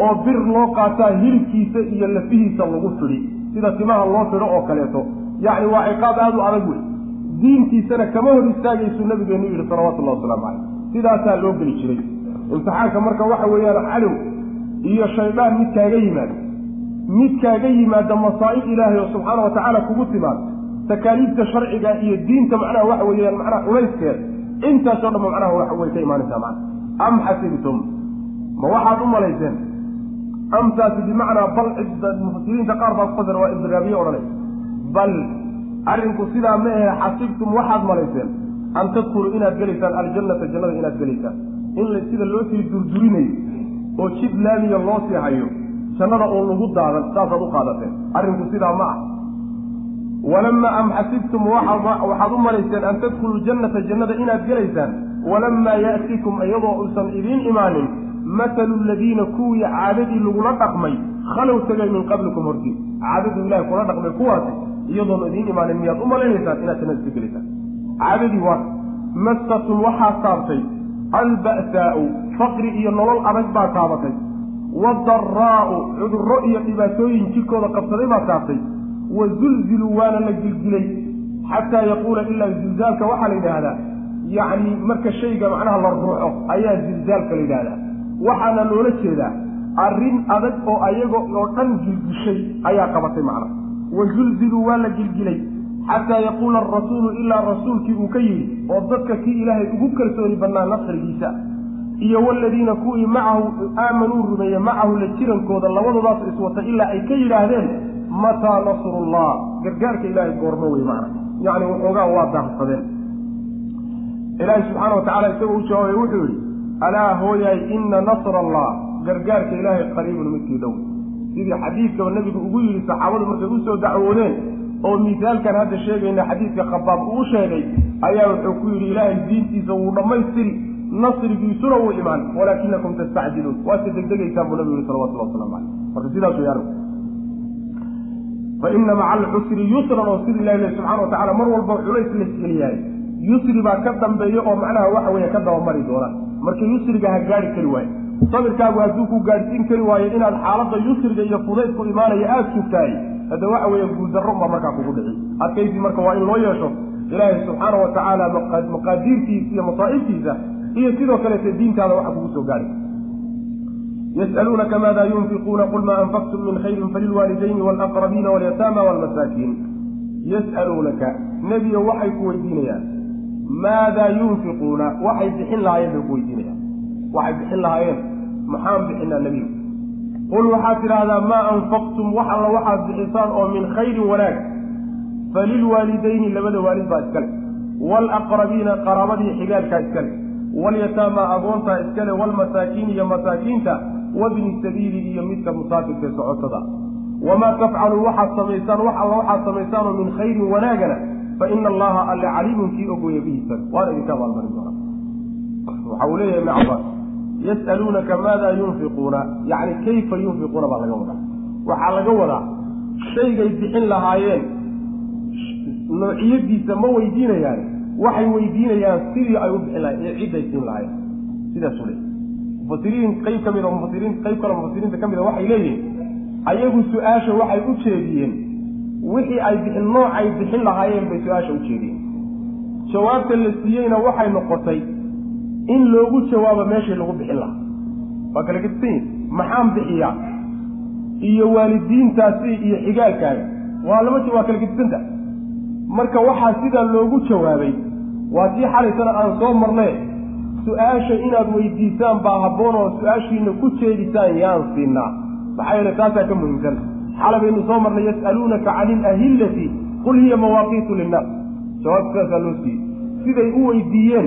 oo bir loo qaataa hilibkiisa iyo lafihiisa lagu fidhi sida timaha loo fidho oo kaleeto. Yacni waa ciqaab aada u adag wey diintiisana kama hor istaagaysu nabigeenu yidhi salawatullahi wasalaamu caleyh sidaasaa loo geli jiray. Imtixaanka marka waxa weeyaan cadow iyo shaydaan mid kaaga yimaado mid kaaga yimaada masaa'ib ilaahay oo subxaana wa tacaala kugu timaado takaaliifta sharciga iyo diinta macnaha waxa weeyaan macnaha culayskeeda intaasoo dhanba macnaha way ka imaanaysaa macna am xasibtum? Ma waxaad u malayseen? Amtaasi bimacnaa bal mufasiriinta qaar baa ku fasira waa idraabiye odhanaysa bal arrinku sidaa ma ahe xasibtum waxaad malayseen? An tadkuluu inaad gelaysaan aljannata jannada inaad gelaysaan. In sida loo sii durdurinayo oo jid laamiya loo sii hayo jannada uun lagu daadan saasaad u qaadateen. Arrinku sidaa ma ah walamaa am xasibtum waxaad u malayseen an tadkuluu jannata jannada inaad gelaysaan walamaa ya'tikum iyadoo uusan idiin imaanin matalu ladiina kuwii caadadii lagula dhaqmay khalow tegay min qablikum hortii. Caadadii ilahay kula dhaqmay kuwaasi iyadoona idiin imaanin miyaad u malaynaysaan inaad jannada iska gelaysaan. Caadadii waa masatum waxaa taabtay alba'saau faqri iyo nolol adag baa taabatay wadaraa'u cudurro iyo dhibaatooyin jirkooda qabsaday baa taabtay wa zulziluu waana la gilgilay xataa yaquula ilaa zilzaalka waxaa la yidhaahdaa yacni marka shayga macnaha la ruuxo ayaa zilzaalka la yidhahdaa waxaana loola jeedaa arrin adag oo ayaga oo dhan gilgishay ayaa qabatay macnaha wa zulziluu waa la gilgilay xataa yaquula arasuulu ilaa rasuulkii uu ka yidhi oo dadka kii ilaahay ugu kalsooni badnaa nasrigiisa iyo waladiina kuwii macahu aamanuu rumeeye macahu la jirankooda labadoodaas iswata ilaa ay ka yidhaahdeen mataa nasrullah. Gargaarka ilaahay goormo wey macna. Yacni waxoogaa waa daahsadeen ilaahay subxaana wa tacala isagoo u jawaabay wuxuu yidhi alaa hooyaay ina nasra allah gargaarka ilaahay qariibun midkii dhow sidii xadiidkaba nebigu ugu yidhi saxaabadu markay u soo dacwoodeen oo misaalkan hadda sheegayna xadiidka khabaab uu sheegay ayaa wuxuu ku yidhi ilaahay diintiisa wuu dhammaystiri nasrigiisuna wuu imaan walaakinakum tastacjiluun waase degdegaysaan buu nabigu yihi salawatullah waslamu caleyh marka sidaas wey arinku fa ina maca alcusri yusran oo sida ilahi subxana wa tacala mar walba culays laisgeliyahay yusri baa ka dambeeya oo macnaha waxa weeye ka dabamari doona. Marka yusriga ha gaari kari waayo. Sabirkaagu hadduu ku gaadhsiin kari waayo inaad xaaladda yusriga iyo fudaydku imaanaya aada sugtahay hadda waxa weeye guuldarro unbaa markaa kugu dhici. Adkaysi marka waa in loo yeesho ilaahay subxaana wa tacaala maqaadiirtiisa iyo masaa'ibtiisa iyo sidoo kaleete diintaada waxa kugu soo gaadhay yas'aluunaka maada yunfiquuna qul maa anfaqtum min khayrin falilwaalidayni waalaqrabiina walyataama waalmasaakiin yas'aluunaka nebiyo waxay ku weydiinayaan maadaa yunfiquuna waxay bixin lahaayeen bay ku weydiinayaan waxay bixin lahaayeen maxaan bixinaa nebigu qul waxaad tidhaahdaa maa anfaqtum wax alla waxaad bixisaan oo min khayrin wanaag falilwaalidayni labada waalid baa iskale waalaqrabiina qaraabadii xigaalkaa iskale walyataama agoontaa iskale waalmasaakiin iyo masaakiinta wabni sabiili iyo midka musaafirka socotada. Wamaa tafcaluu waxaad samaysaan wax alla waxaad samaysaanoo min khayrin wanaagana fa ina allaha alle caliimun kii ogoya bihiisa waana idinka abaalmarin doonaa. Waxa uu leeyahay ibn cabaas yas'aluunaka maada yunfiquuna yacni kayfa yunfiquuna baa laga wadaa. Waxaa laga wadaa shaygay bixin lahaayeen noociyadiisa ma weydiinayaan waxay weydiinayaan sidii ay u bixin lahayen ee cidday siin lahayen sidaasuu leey mufasiriin qayb ka mid a mufasiriin qayb kale mufasiriinta ka mid a waxay leeyihiin ayagu su'aasha waxay u jeediyeen wixii ay bixin noocay bixin lahaayeen bay su'aasha u jeediyeen. Jawaabta la siiyeyna waxay noqotay in loogu jawaabo meeshii lagu bixin lahaa. Waa kala gedisan yihiin maxaan bixiyaa? Iyo waalidiintaasi iyo xigaalkaaga waa lama waa kala gedisanta marka waxaa sidaa loogu jawaabay waa tii xalaysana aan soo marnee su'aasha inaad weydiisaan baa habboon oo su'aashiina ku jeedisaan yaan siinaa. Maxaa yeele taasaa ka muhiimsan. Xala baynu soo marnay yas'aluunaka cani ilahillati qul hiya mawaaqiitu linnaas. Jawaabta sidaasaa loo siiyey. Siday u weydiiyeen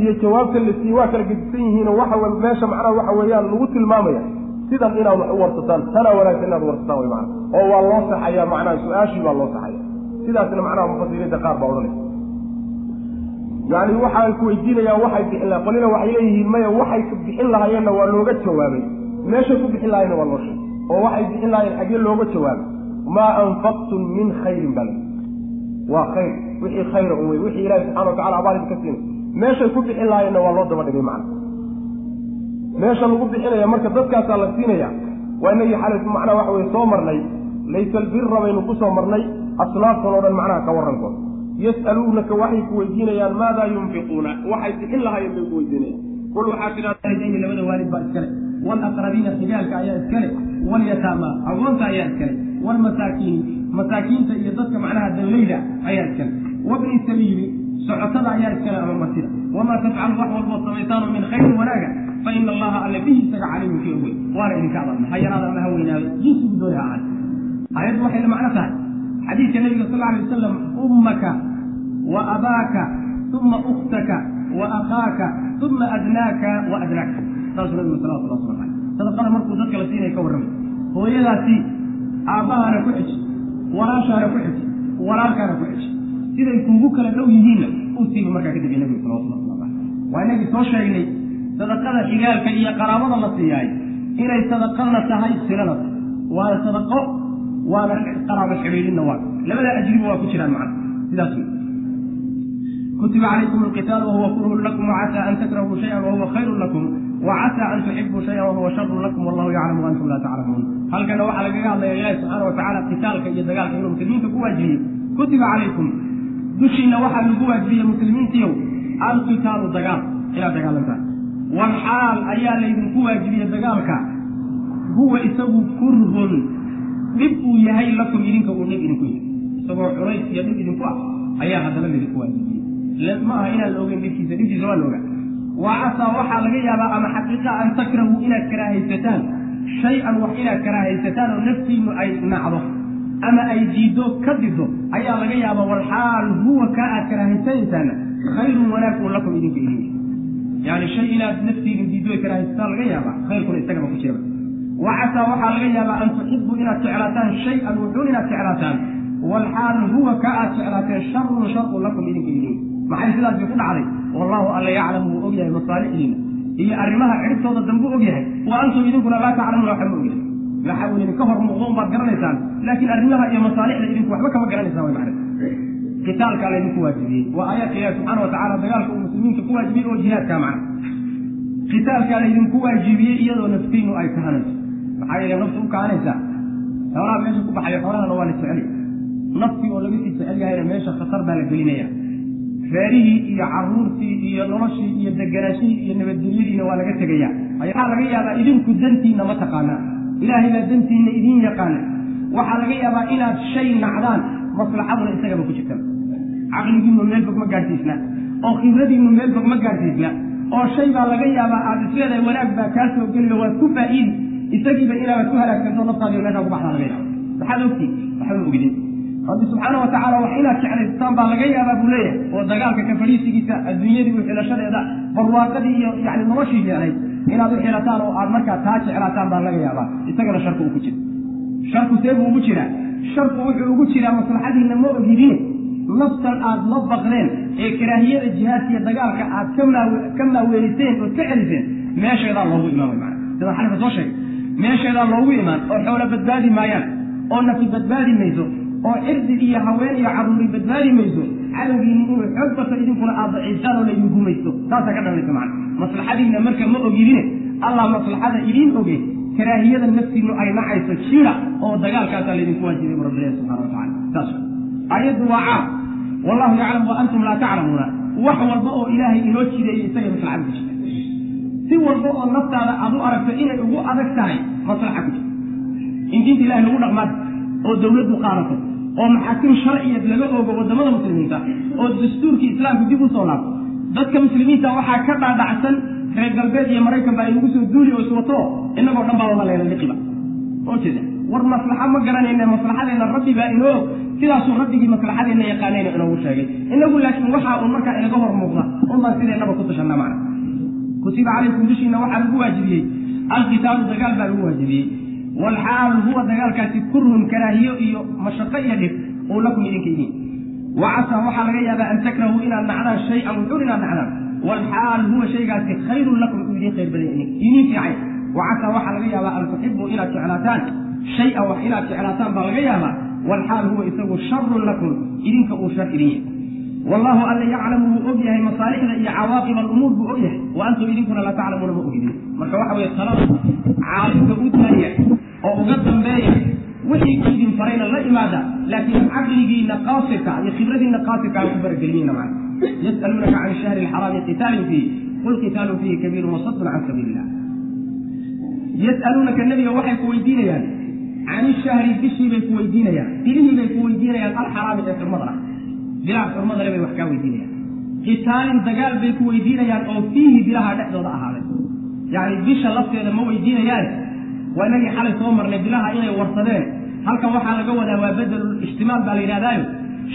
iyo jawaabta la siiyey waa kala gedisan yihiinoo waxa meesha macnaha waxa weeyaan lagu tilmaamaya. Sidan inaad wax u warsataan tanaa wanaagsan inaad warsataan way macana oo waa loo saxayaa macnaha su'aashii baa loo saxaya sidaasna macnaha mufasiriinta qaar baa odhanaya yani waxay ku weydiinayaan waxay bixin laha qolina waxay leeyihiin maya waxay bixin lahaayeenna waa looga jawaabay. Meeshay ku bixin lahayeenna waa loo sheegay. Oo waxay bixin lahaayeen xaggee looga jawaabay. Maa anfaqtum min khayrin bale waa khayr. Wixii khayra un wey wixii ilahi subxana watacala abaalid ka siinay meeshay ku bixin lahaayeenna waa loo daba dhigay macna. Meesha lagu bixinaya marka dadkaasaa la siinaya waa inagii xalay macnaha waxa weye soo marnay. Laysa albira baynu ku soo marnay. Asnaaftan oo dhan macnaha ka warrankood yas'aluunaka waxay ku weydiinayaan maadaa yunfiquuna. Waxay bixin lahaayeen bay ku weydiinayaan. Qul waxaa tidhahdaa labada waalid baa iskale walaqrabiina xigaalka ayaa iskale walyataama agoonta ayaa iskale walmasaakiini masaakiinta iyo dadka macnaha dawlayda ayaa iskale wabni sabiili socotada ayaa iskale ama masida wamaa tafcalu wax walbood samaysaano min khayrin wanaaga fa allaha alle bihi isaga caliimun kii ogey waana idinka adan ha yaraada ama ha weynaado jinsigu dooni ha ahaad aayaddu waxay la macno tahay xadiidka nabiga sal alay wasalam ummaka wa abaaka uma ukhtaka wa akhaaka uma adnaaka wa adnaaka. Saasuu nabigu salawatullah waslam aleyh sadaqada markuu dadka la siinaya ka warramay. Hooyadaasi aabbahaana ku xiji walaashaana ku xiji walaalkaana ku xiji siday kuugu kala dhow yihiinna uu siiba markaa kadib iyo nabigu salawatullah waslam aleyh waa inagii soo sheegnay sadaqada xigaalka iyo qaraabada la siiyaay inay sadaqana tahay tahay waana sadaqo waana qaraabo xidhiidhinna waa. Labada ajriba waa ku jiraan macna. Sidaas kutiba calaykum alqitaal wahuwa kurhun lakum wacasa an takrahuu shayan wahuwa khayrun lakum wacasa an tuxibuu shayan wahuwa sharun lakum wallahu yaclamu antum laa taclamuun. Halkana waxaa lagaga hadlaya ilahi subxaana watacala qitaalka iyo dagaalka inuu muslimiinta ku waajibiye kutiba calaykum dushiina waxaa lagu waajibiyey muslimiintiyow alqitaalu dagaal. Inaad dagaalantaan walxaal ayaa laydinku waajibiyey dagaalka. Huwa isagu kurhun dhib uu yahay lakum idinka uu dhib idinku yahay isagoo culays iyo dhib idinku ah ayaa haddana laydinku waajibiyey. Ma aha inaan ogeyn dhibkiisa dhibkiisa waa la ogaa. Wa casaa waxaa laga yaabaa ama xaqiiqa an takrahuu inaad karaahaysataan shay-an wax inaad karaahaysataan oo naftiinu ay nacdo ama ay diiddo ka dido ayaa laga yaabaa walxaal huwa kaa aad karaahaysanaysaan khayrun wanaagun lakum idinka idin yani shay inaad naftiinu diiddo ay karaahaysataan laga yaabaa khayrkuna isagaba ku jira wa casaa waxaa laga yaabaa an tuxibuu inaad jeclaataan shay-an wuxuun inaad jeclaataan. Walxaal huwa ka aad jeclaateen sharun sharun lakum idinka idin maxay sidaasi ku dhacday? Wallahu alla yaclamu wuu ogyahay masaalixdiina. Iyo arrimaha ciribtooda dambu ogyahay. Wa antum idinkuna laa taclamuuna waxba ogyahay. Waxa uu idinka hor muuqdo un baad garanaysaan laakiin arrimaha iyo masaalixda idinku waxba kama garanaysaan way macna kitaalkaa laydinku waajibiyey. Waa aayaadka ilahi subxaana wa dagaalka uu muslimiinta ku waajibiyey oo jihaadkaa macna. Kitaalkaa laydinku waajibiyey iyadoo naftiinu ay kahanayso maxaa yeele naftu u kahanaysaa xoolaha meesha ku baxayo xoolahana waa la jecel. Naftii oo laga sii jecel yahayna meesha khatar baa la gelinaya. Reerihii iyo caruurtii iyo noloshii iyo deganaashihii iyo nabadgelyadiina waa laga tegaya waxaa laga yaabaa idinku dantiinna ma taqaanaa ilaahay baa dantiinna idiin yaqaana. Waxaa laga yaabaa inaad shay nacdaan maslaxaduna isagaba ku jirta caqligiinu meel fog ma gaadhsiisna oo khibradiinu meel fog ma gaadhsiisna oo shay baa laga yaabaa aada isleedahay wanaag baa kaa soo geliyo waad ku faa'iidi isagiiba inaabad ku halaagsanto naftaadiyo meeshaa ku baxdaa laga yaaba maxaad ogtii waxba ogdin rabbi subxaana wa tacala wax inaad jeclaysataan baa laga yaabaa buu leeyahay. Oo dagaalka ka fadhiisigiisa adduunyadii xilashadeeda barwaaqadii iyo yani noloshii jeclayd inaad u xilataan oo aad markaa taa jeclaataan baa laga yaabaa. Isagana sharku uu ku jira. Sharku seebuu ugu jiraa. Sharku wuxuu ugu jiraa maslaxadiinna ma ogidine naftan aad la baqdeen ee karaahiyada jihaadka iyo dagaalka aad ka maaweeliseen ood ka celiseen meesheedaa loogu imaan way maana sida xalifa soo sheegay meesheedaa loogu imaan oo xoolo badbaadi maayaan oo nafi badbaadi mayso oo cirdi iyo haween iyo caruuri badbaadi mayso cadowgiini inuu xoog bato idinkuna aad daciiftaan oo laydin gumaysto taasaa ka dhalanaysa macana maslaxadiinna marka ma ogidine allah maslaxada idiin oge karaahiyada naftiinu ay nacayso jira oo dagaalkaasaa laydinku waajibay bu rabbilahi subxana wa tacala saas ayaddu waa caam. Wallahu yaclam wa antum laa taclamuuna. Wax walba oo ilaahay inoo jideeyey isagay maslaxada ku jirta si walba oo naftaada aad u aragto inay ugu adag tahay maslaxa ku jirta in diinta ilahay lagu dhaqmaan oo dawladdu qaadato oo maxaakim sharciyeed laga ogo waddamada muslimiinta oo dastuurkii islaamka dib u soo laabto. Dadka muslimiinta waxaa ka dhaadhacsan reer galbeed iyo maraykan baa inagu soo duuli oo iswato inagoo dhan baa wada leela liqiba. Oo jeeda war maslaxa ma garanayna maslaxadeena rabbi baa inoo sidaasuu rabbigii maslaxadeena yaqaanayna inoogu sheegay. Inagu laakiin waxaa uun markaa inaga hor muuqda unbaan sideennaba ku tashanna macna kutiba calaykum dushiina waxaa lagu waajibiyey. Alkitaabu dagaal baa lagu waajibiyey. Walxaal huwa dagaalkaasi kurhun karaahiyo iyo mashaqo iyo dhib uu lakum idinka idin wa waxaa laga yaabaa an takrahuu inaad nacdaan shay-an wuxuun inaad nacdaan. Walxaal huwa shaygaasi khayrun lakum uu idiin khayr idin idiin fiicay. Wa waxaa laga yaabaa an tuxibuu inaad jeclaataan. Shay-an wax inaad jeclaataan baa laga yaabaa. Walxaal huwa isagu sharun lakum idinka uu shar idin yahay wallahu alla yaclamu wuu og yahay masaalixda iyo cawaaqib alumuur buu og wa antum idinkuna laa taclamuuna ma ogidin. Marka waxa weye talada caalimka u daaya oo uga dambeeya wixii idin farayna la imaada laakiin caqligiina qaasirka iyo khibradiina qaasirka aan ku baragelinayna macna yas'aluunaka can shahri alxaraami qitaalin fiih. Qul qitaalun fiihi kabiirun wasadun can sabiili illah yas'aluunaka nebiga waxay ku weydiinayaan can ishahri bishii bay ku weydiinayaan bilihii bay ku weydiinayaan alxaraami ee xurmada bilaha xurmada bay wax kaa weydiinayaan qitaalin dagaal bay ku weydiinayaan oo fiihi bilaha dhexdooda ahaaday. Yacni bisha lafteeda ma weydiinayaan. Waa inagii xalay soo marnay bilaha inay warsadeen. Halkan waxaa laga wadaa waa bedelul ijtimaal baa la yidhahdaayo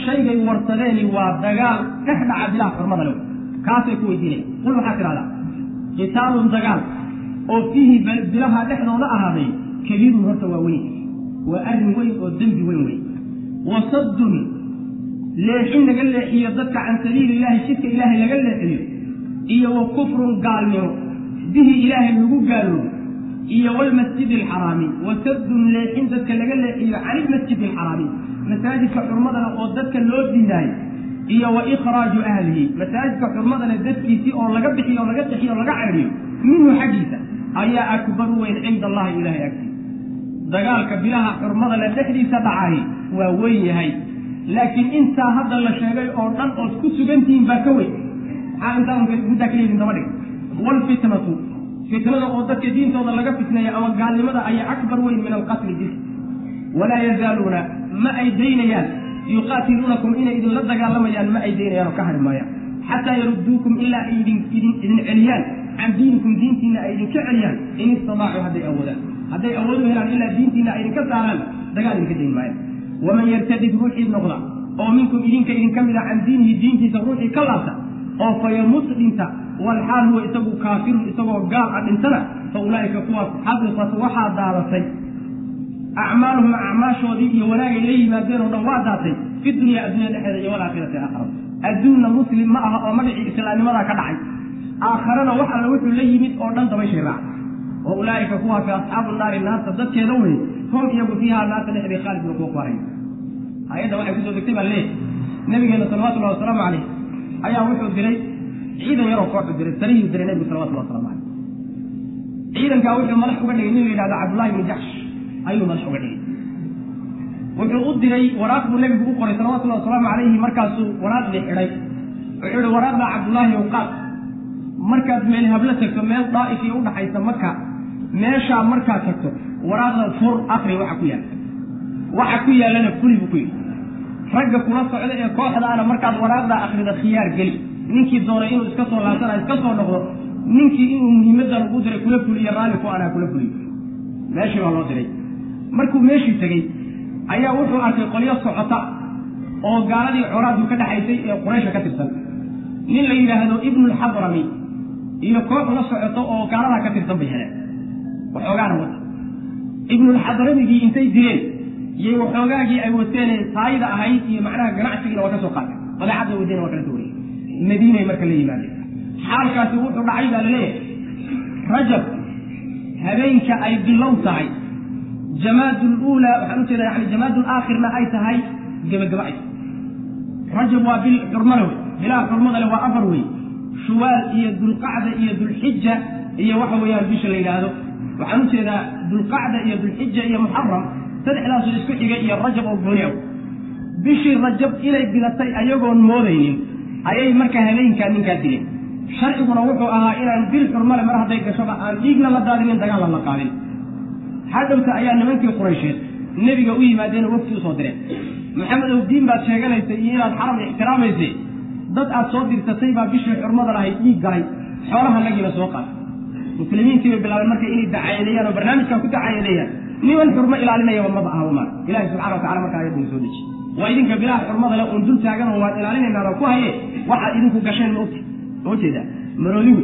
shaygay warsadeeni waa dagaal dhex dhaca bilaha xurmada le kaasay ku weydiinayan qul waxaa tidhahdaa qitaalun dagaal oo fiihi bilaha dhexdooda ahaaday kabiirun horta waa weyn. Waa arrin weyn oo dembi weyn weyn. Wasaddun leexin laga leexiyo dadka can sabiili illaahi jidka ilaahay laga leexiyo iyo wa kufrun gaalnimo bihi ilaahay lagu gaaloobo iyo walmasjidi alxaraami wasaddun leexin dadka laga leexiyo can ilmasjidi alxaraami masaajidka xurmadana oo dadka loo diidaayo iyo wa ikhraaju ahlihi masaajidka xurmadana dadkiisii oo laga bixiyo oo laga xixiyo oo laga cedhiyo minhu xaggiisa ayaa akbaru weyn cinda allahi ilahay agtiisa. Dagaalka bilaha xurmada le dhexdiisa dhacay waa weyn yahay laakiin intaa hadda la sheegay oo dhan ood ku sugantihiin baa ka weyn maxaa intaa muddaa ka leedin daba dhig. Fitnada oo dadka diintooda laga fitneeya ama gaalnimada ayaa akbar weyn min alqatli dil walaa yazaaluuna ma ay daynayaan. Yuqaatiluunakum inay idinla dagaalamayaan ma ay daynayaan oo ka hari xataa yarudduukum ilaa ay idin celiyaan. Can diinikum diintiina ay idinka celiyaan. In istadaacuu hadday awoodaan hadday awood u helaan ilaa diintiina ay idinka saaraan dagaal idinka dayn maayaan waman yartadid ruuxii noqda oo minkum idinka idinka mid a can diinihi diintiisa ruuxii ka laabta oo fayamut dhinta walxaal huwa isagu kaafirun isagoo gaal a dhintana fa ulaa'ika kuwaas xabitat waxaa daadatay acmaaluhum acmaashoodii iyo wanaagay la yimaadeen oo dhan waa daatay fi dunya addunya dhexeeda iyo walaakhirati aakhara adduunna muslim ma aha oo magacii islaamnimadaa ka dhacay aakharana wax alla wuxuu la yimid oo dhan dabashay raac wa ulaa'ika kuwaasi asxaabu naari naarta dadkeeda wey hum iyagu fiihaa naarta dhexdii khaaliduna kuwa ku haray ayadda waxay ku soo degtay baa leeyahy nabigeena salawatullahi wasalaamu caleyh ayaa wuxuu diray ciidan yaroo kooxu diray sariyuu diray nebigu salawatullahi waslamu caleyh ciidankaa wuxuu madax uga dhigay nin la yidhahdo cabdullahi bni jaxsh ayuu madax uga dhigay. Wuxuu u diray waraaq buu nebigu u qoray salawatullahi wasalaamu calayhi markaasuu waraaqdii xidhay. Wuxuu ihi waraaqda cabdullaahi ow qaad. Markaad meel hablo tagto meel daa'if iyo udhaxaysa maka meeshaa markaad tagto waraaqda fur akri waxa ku yaalla waxa ku yaallana fuli buu ku yidhi. Ragga kula socda ee kooxdaana markaad waraaqdaa akrida khiyaar geli. Ninkii doonay inuu iska soo laabsana iska soo noqdo ninkii inuu muhiimaddan ugu diray kula fuliyo raalli ku anaa kula fuliyo. Meeshii baa loo diray. Markuu meeshii tegey ayaa wuxuu arkay qolyo socota oo gaaladii coraadu ka dhexaysay ee quraysha ka tirsan. Nin la yidhaahdo ibnulxadrami iyo koox la socoto oo gaaladaa ka tirsan bay heleen. Waxoogaana wata ibnulxadramigii intay dileen iyo waxoogaagii ay wateene saayida ahayd iyo macnaha ganacsigiina waa ka soo qaatay. Badeecadda wadena waa kala soo wariyey madiinay marka la yimaadeen. Xaalkaasi wuxuu dhacay baa la leeyahay rajab habeenka ay bilow tahay. Uulaa waxaan u jeedaa yani aakhirna ay tahay gebagaba rajab waa bil xurmada wey. Bilaha xurmada le waa afar wey. Shuwaal iyo dulqacda iyo dulxija iyo waxa weeyaan bisha la yidhaahdo waxaan u jeedaa dulqacda iyo dulxija iyo muxaram saddexdaasoo isku xiga iyo rajab oo gooni aw bishii rajab inay bilatay ayagoon moodaynin ayay marka habeenkaa ninkaa dileen sharciguna wuxuu ahaa inaan bil xurmale mar hadday gashoba aan dhiigna la daadinin dagaalna la qaadin. Hadhowta ayaa nimankii quraysheed nebiga u yimaadeen wafti u soo direen. Maxamedow diin baad sheeganaysay iyo inaad xaram ixtiraamaysay dad aad soo dirsatay baa bishii xurmada lahayd dhiig galay xoolaha nagiina soo qaad muslimiintii bay bilaabeen marka inay dacaayadeeyaan oo barnaamijkan ku dacaayadeeyaan niman xurmo ilaalinayaba maba aha umaan ilahi subxana watacala markaa ayaduu soo deji. Waa idinka bilaha xurmada le uun dul taagan oo waan ilaalinaynaan oo ku haye waxaad idinku gasheen ma ogti ma ujeeda maroodigu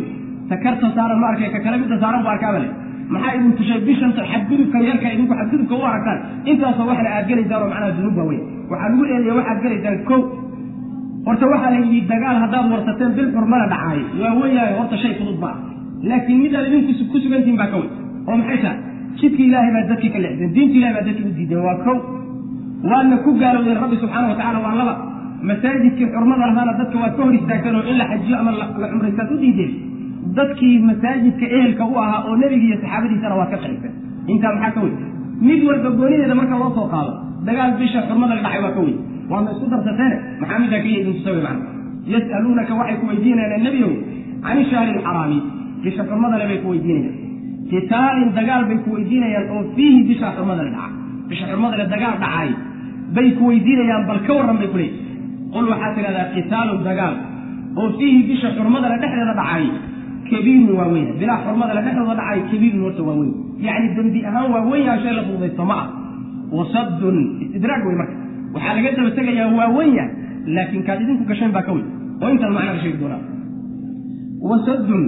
takarta saaran ma arkay ka kale midda saaran bu arkaaba le maxaa idin tushay bishanta xadgudubka yarka idinku xadgudubka u aragtaan intaasoo waxna aad gelaysaan oo macnaha dunuub waaweyn waxaa lagu eedaya waxaad gelaysaan kow. Horta waxaa la yidhi dagaal haddaad warsateen bil xurmana dhacaay waa weyahay horta shay fudud ma laakiin midaad idinku ku sugantihin baa ka wey oo maxay tahay jidka ilaahay baa dadkii ka leexdeen diinta ilahay baa dadkii u diideen waa kow waadna ku gaalowdeen rabbi subxaana watacala waa laba masaajidkii xurmada lahaana dadka waad ka hor istaagteen oo in la xajiyo ama la cumraysaad u diideen dadkii masaajidka ehelka u ahaa oo nebiga iyo saxaabadiisana waad ka qaribteen intaa maxaa ka wey mid walba goonideeda marka loo soo qaado dagaal bisha xurmada la dhacay waa ka weyn waadna isku darsateene maxaa middaa keliya idin tusawe macna yas'aluunaka waxay ku weydiinayaan nebiyow can shahri alxaraami bisha xurmadale bay ku weydiinayaan. Kitaalin dagaal bay ku weydiinayaan oo fiihi bisha xurmada la dhaca. Bisha xurmadale dagaal dhacay bay ku weydiinayaan bal ka warran bay ku qul waxaad tidhahdaa kitaalun dagaal oo fiihi bisha xurmadale dhexdeeda dhacay kabiirun waa weyn. Bilaa xurmadale dhexdooda dhacay kabiirun horta waa weyn. Yacni dembi ahaan waa weyn yaa shay la fududaysto ma ah wasadun istidraag wey marka. Waxaa laga daba tegayaa waa weyn yahay. Laakiin kaad idinku gasheen baa ka weyn. Oo intaan macna la sheegi doonaa. Wasadun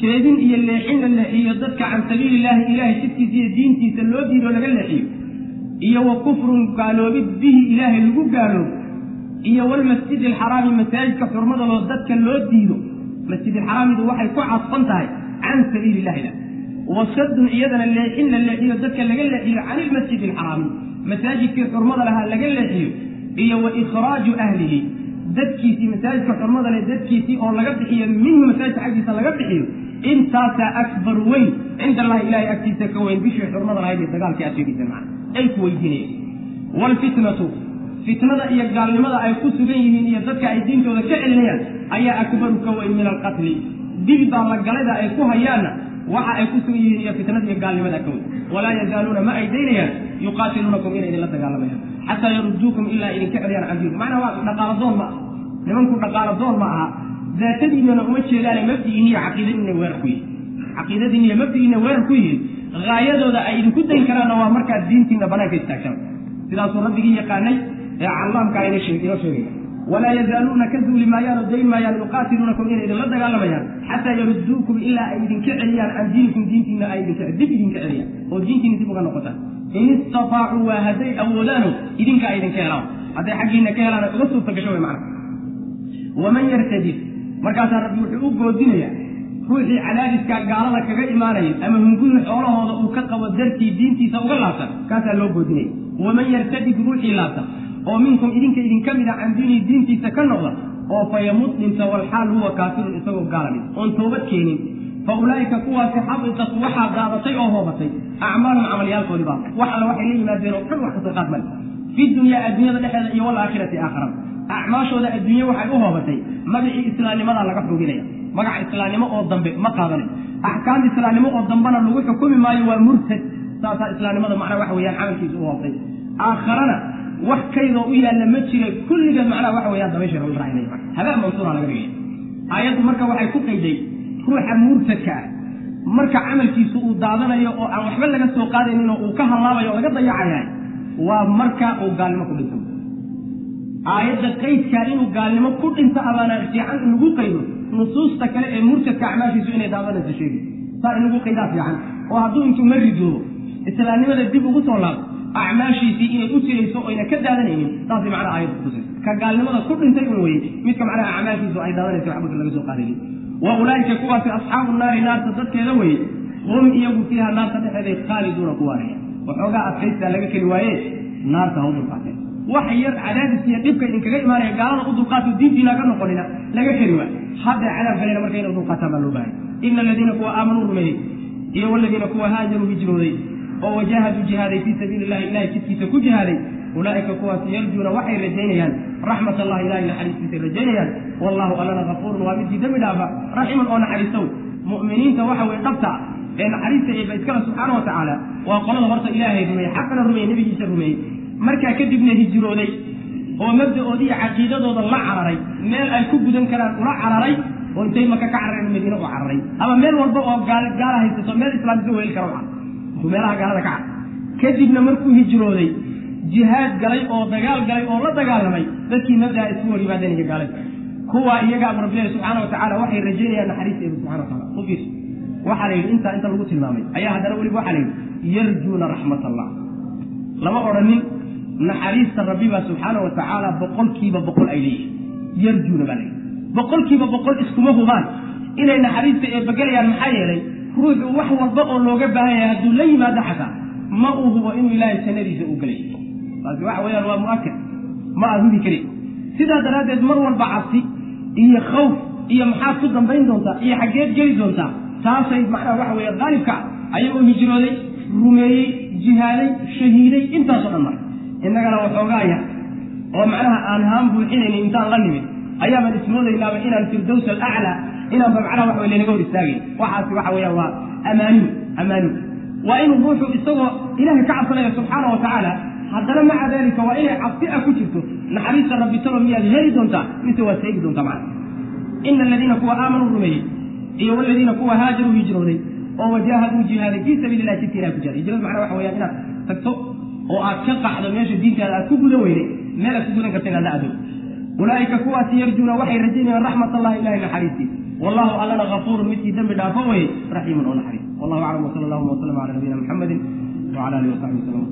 jeedin iyo leexin la leexiyo dadka can sabiili illaahi ilaahay jidkiisa iyo diintiisa loo diidoo laga leexiyo. Iyo wa kufrun gaaloobid bihi ilaahay lagu gaaloobo iyo walmasjidi alxaraami masaajidka xurmadaloo dadka loo diido. Masjidilxaraamidu waxay ku cadfan tahay can sabiili illahida wasadun iyadana leexin la leexiyo dadka laga leexiyo can ilmasjidi alxaraami masaajidkii xurmada lahaa laga leexiyo. Iyo wa ikhraaju ahlihi dadkiisii masaajidka xurmada leh dadkiisii oo laga bixiyo minhu masaajidka xaggiisa laga bixiyo intaasaa akbar weyn cinda allahi ilahay agtiisa ka weyn bishii xurmada lahayd ee dagaalkii aad sheegaysa ay ku weydiinayeen waalfitnatu fitnada iyo gaalnimada ay ku sugan yihiin iyo dadka ay diintooda ka celinayaan ayaa akbaru ka weyn min alqatli dibdaa la galayda ay ku hayaanna waxa ay ku sugan yihiin iyo fitnada iyo gaalnimada ka weyn. Walaa yazaaluuna ma ay daynayaan yuqaatiluunakum inay idinla dagaalamayaan xataa yaruduukum ilaa idinka celiyaan can diinku macnaa waa dhaqaalo doon ma aha nimanku dhaqaalo doon ma aha. Daatadiinana uma jeedaane mabdigiin iyo caqiidadiina weerar ku yihiin caqiidadiin iyo mabdigiina weerar ku yihiin haayadooda ay idinku dayn karaanna waa markaad diintiina banaanka istaagtaan sidaasuu rabbigii yaqaanay ee callaamka inoo sheegaya walaa yazaaluuna ka zuuli maayaan oo dayn maayaan yuqaatiluunakum inay idinla dagaalamayaan. Xataa yaruduukum ilaa ay idinka celiyaan can diinikum diintiina ay dib idinka celiyaan. Oo diintiina dib uga noqotaan. In istafaacuu waa hadday awoodaano idinka ay idinka helaan. Hadday xaggiina ka helaan uga suurta gasho way macna waman yartadid markaasaa rabbi wuxuu u goodinayaa ruuxii cadaadiskaa gaalada kaga imaanaya ama hunguri xoolahooda uu ka qabo dartii diintiisa uga laabtan kaasaa loo goodinaya waman yartadid ruuxii laabta oo minkum idinka idinka mid a can diinihi diintiisa ka noqda oo fa yamut dhinta walxaal huwa kaafirun isagoo gaala oon toobad keenin fa ulaa'ika kuwaasi xabitat waxaa daadatay oo hoobatay acmaalum camalyaalkoodii baa wax alla waxay la yimaadeen oo dhan wax ka soo qaad male fi dunyaa adduunyada dhexeeda iyo walaakhirati aakhirada acmaashooda adduunye waxay u hoobatay. Magacii islaamnimadaa laga xoginaya magaca islaamnimo oo dambe ma qaadanayo axkaam islaamnimo oo dambena lagu xukumi maayo waa murtad. Saasaa islaamnimada macnaa waxa weyaan camalkiisa u hoobtay aakharana wax kaydoo u yaalla ma jira. Kulligeed macnaha waxa weyaan dabaysha lagu raacinaya habeen mansuura laga dhigaya aayaddu marka waxay ku qayday ruuxa murtadka ah. Marka camalkiisu uu daadanayo oo aan waxba laga soo qaadaynin oo uu ka hallaabayo oo laga dayacayahay waa marka uu gaalnimo ku dhinto aayadda qaydkaa inuu gaalnimo ku dhinto abaana fiican in qaydo nusuusta kale ee murtadka acmaashiisu inay daadanayso sheegi saa in qaydaa fiican oo hadduu intuu ma ridoobo islaamnimada dib ugu soo laabto acmaashiisii inay u jirayso oyna ka daadanaynin saasay macnaha aayadda kutusaysa ka gaalnimada ku dhintay un weye midka macnaha acmaashiisu ay daadanayso waxba laga soo qaadaynin. Wa ulaa'ika kuwaasi asxaabu naari naarta dadkeeda weye hum iyagu fiiha naarta dhexeeday khaaliduuna ku waaraya waxoogaa adkaystaa laga keli waaye naarta ha u dulqaateen wax yar cadaadis iyo dhibka idinkaga imaanaya gaalada u dulqaato diintiina ka noqonina laga keli waayo. Hadda cadaab galena marka inay dulqaataan baa loo bahay ina aladiina kuwa aamanuu rumeeyey iyo waladiina kuwa haajaruu hijrooday oo wajaahaduu jihaaday fii sabiili illahi ilahay jidkiisa ku jihaaday ulaa'ika kuwaas yarjuuna waxay rajaynayaan raxmat allahi ilahay naxariistiisay rajaynayaan. Wallahu allana kafuurun waa midkii dembi dhaafa raximun oo naxariistow. Mu'miniinta waxa weye dhabta ee naxariista eeba iskale subxaana wa tacaala waa qolada horta ilaahay rumeeyey xaqana rumeeyey nebigiisa rumeeyey markaa kadibna hijrooday oo mabda'oodi iyo caqiidadooda la cararay. Meel ay ku gudan karaan ula cararay oo intay maka ka carareen madiine u cararay. Ama meel walba oo gaal gaala haysato meel islaamisa weli kara u meelaha gaalada ka car kadibna markuu hijrooday jihaad galay oo dagaal galay oo la dagaalamay dadkii mabdaa isku hor yimaadeen iyo gaalada kuwaa iyaga abu rabbilahi subxaana wa tacaala waxay rajaynayaan naxariista subxana wa taala u waxaa la yidhi intaa inta lagu tilmaamay. Ayaa haddana weliba waxaa la yidhi yarjuuna raxmat allah lama odhanin naxariista rabbibaa subxaana wa tacaala boqolkiiba boqol ay leeyihiin yarjuuna baa layidhi boqolkiiba boqol iskuma hubaan. Inay naxariista eebagelayaan maxaa yeelay ruuxu wax walba oo looga baahan yahay hadduu la yimaado xataa ma uu hubo inuu ilaahay jannadiisa u gelay taasi waxa weeyaan waa mu'akad. Ma aad hubi karin sidaa daraaddeed mar walba cabsi iyo khawf iyo maxaad ku dambayn doontaa iyo xaggeed geli doontaa taasay macnaha waxa weeye qaalibka ayagoo hijrooday rumeeyey jihaaday shahiiday intaasoo dhan maray innagana waxoogaaya oo macnaha aan haan buuxinaynin intaan la nimid. Ayaabaan ismoodaynaaba inaan firdows alaclaa inaanba macnaha waxa lanaga hor istaagayn waxaasi waxa weeyaan waa amaaniin amaaniin waa inuu ruuxu isagoo ilahay ka cabsanaya subxaana wa tacaala haddana maca dalika waa inay cabsi ah ku jirto. Naxariista rabbi talo miyaad heli doontaa? Mise waad seegi doontaa macna ina aladiina kuwa aamanuu rumeeyey iyo waladiina kuwa haajaruu hijrooday oo wajaahaduu jihaaday fii sabiili lah ilah ku jihaaday hijradu macnaha waxa weyaan inaad tagto oo aad ka qaxdo meesha diintaada aad ku gudan weyday meel aad ku gudan karta inaad la ado ulaa'ika kuwaasi yarjuuna waxay rajaynayaan raxmat allahi ilahi naxariistii wallahu allana gafuurun midkii dembi dhaafo weye raxiimun oo naxariis. Wallahu aclam wsala allahuma waslama cala nabiyina muxamedin wcala alihi wasaxbi waslm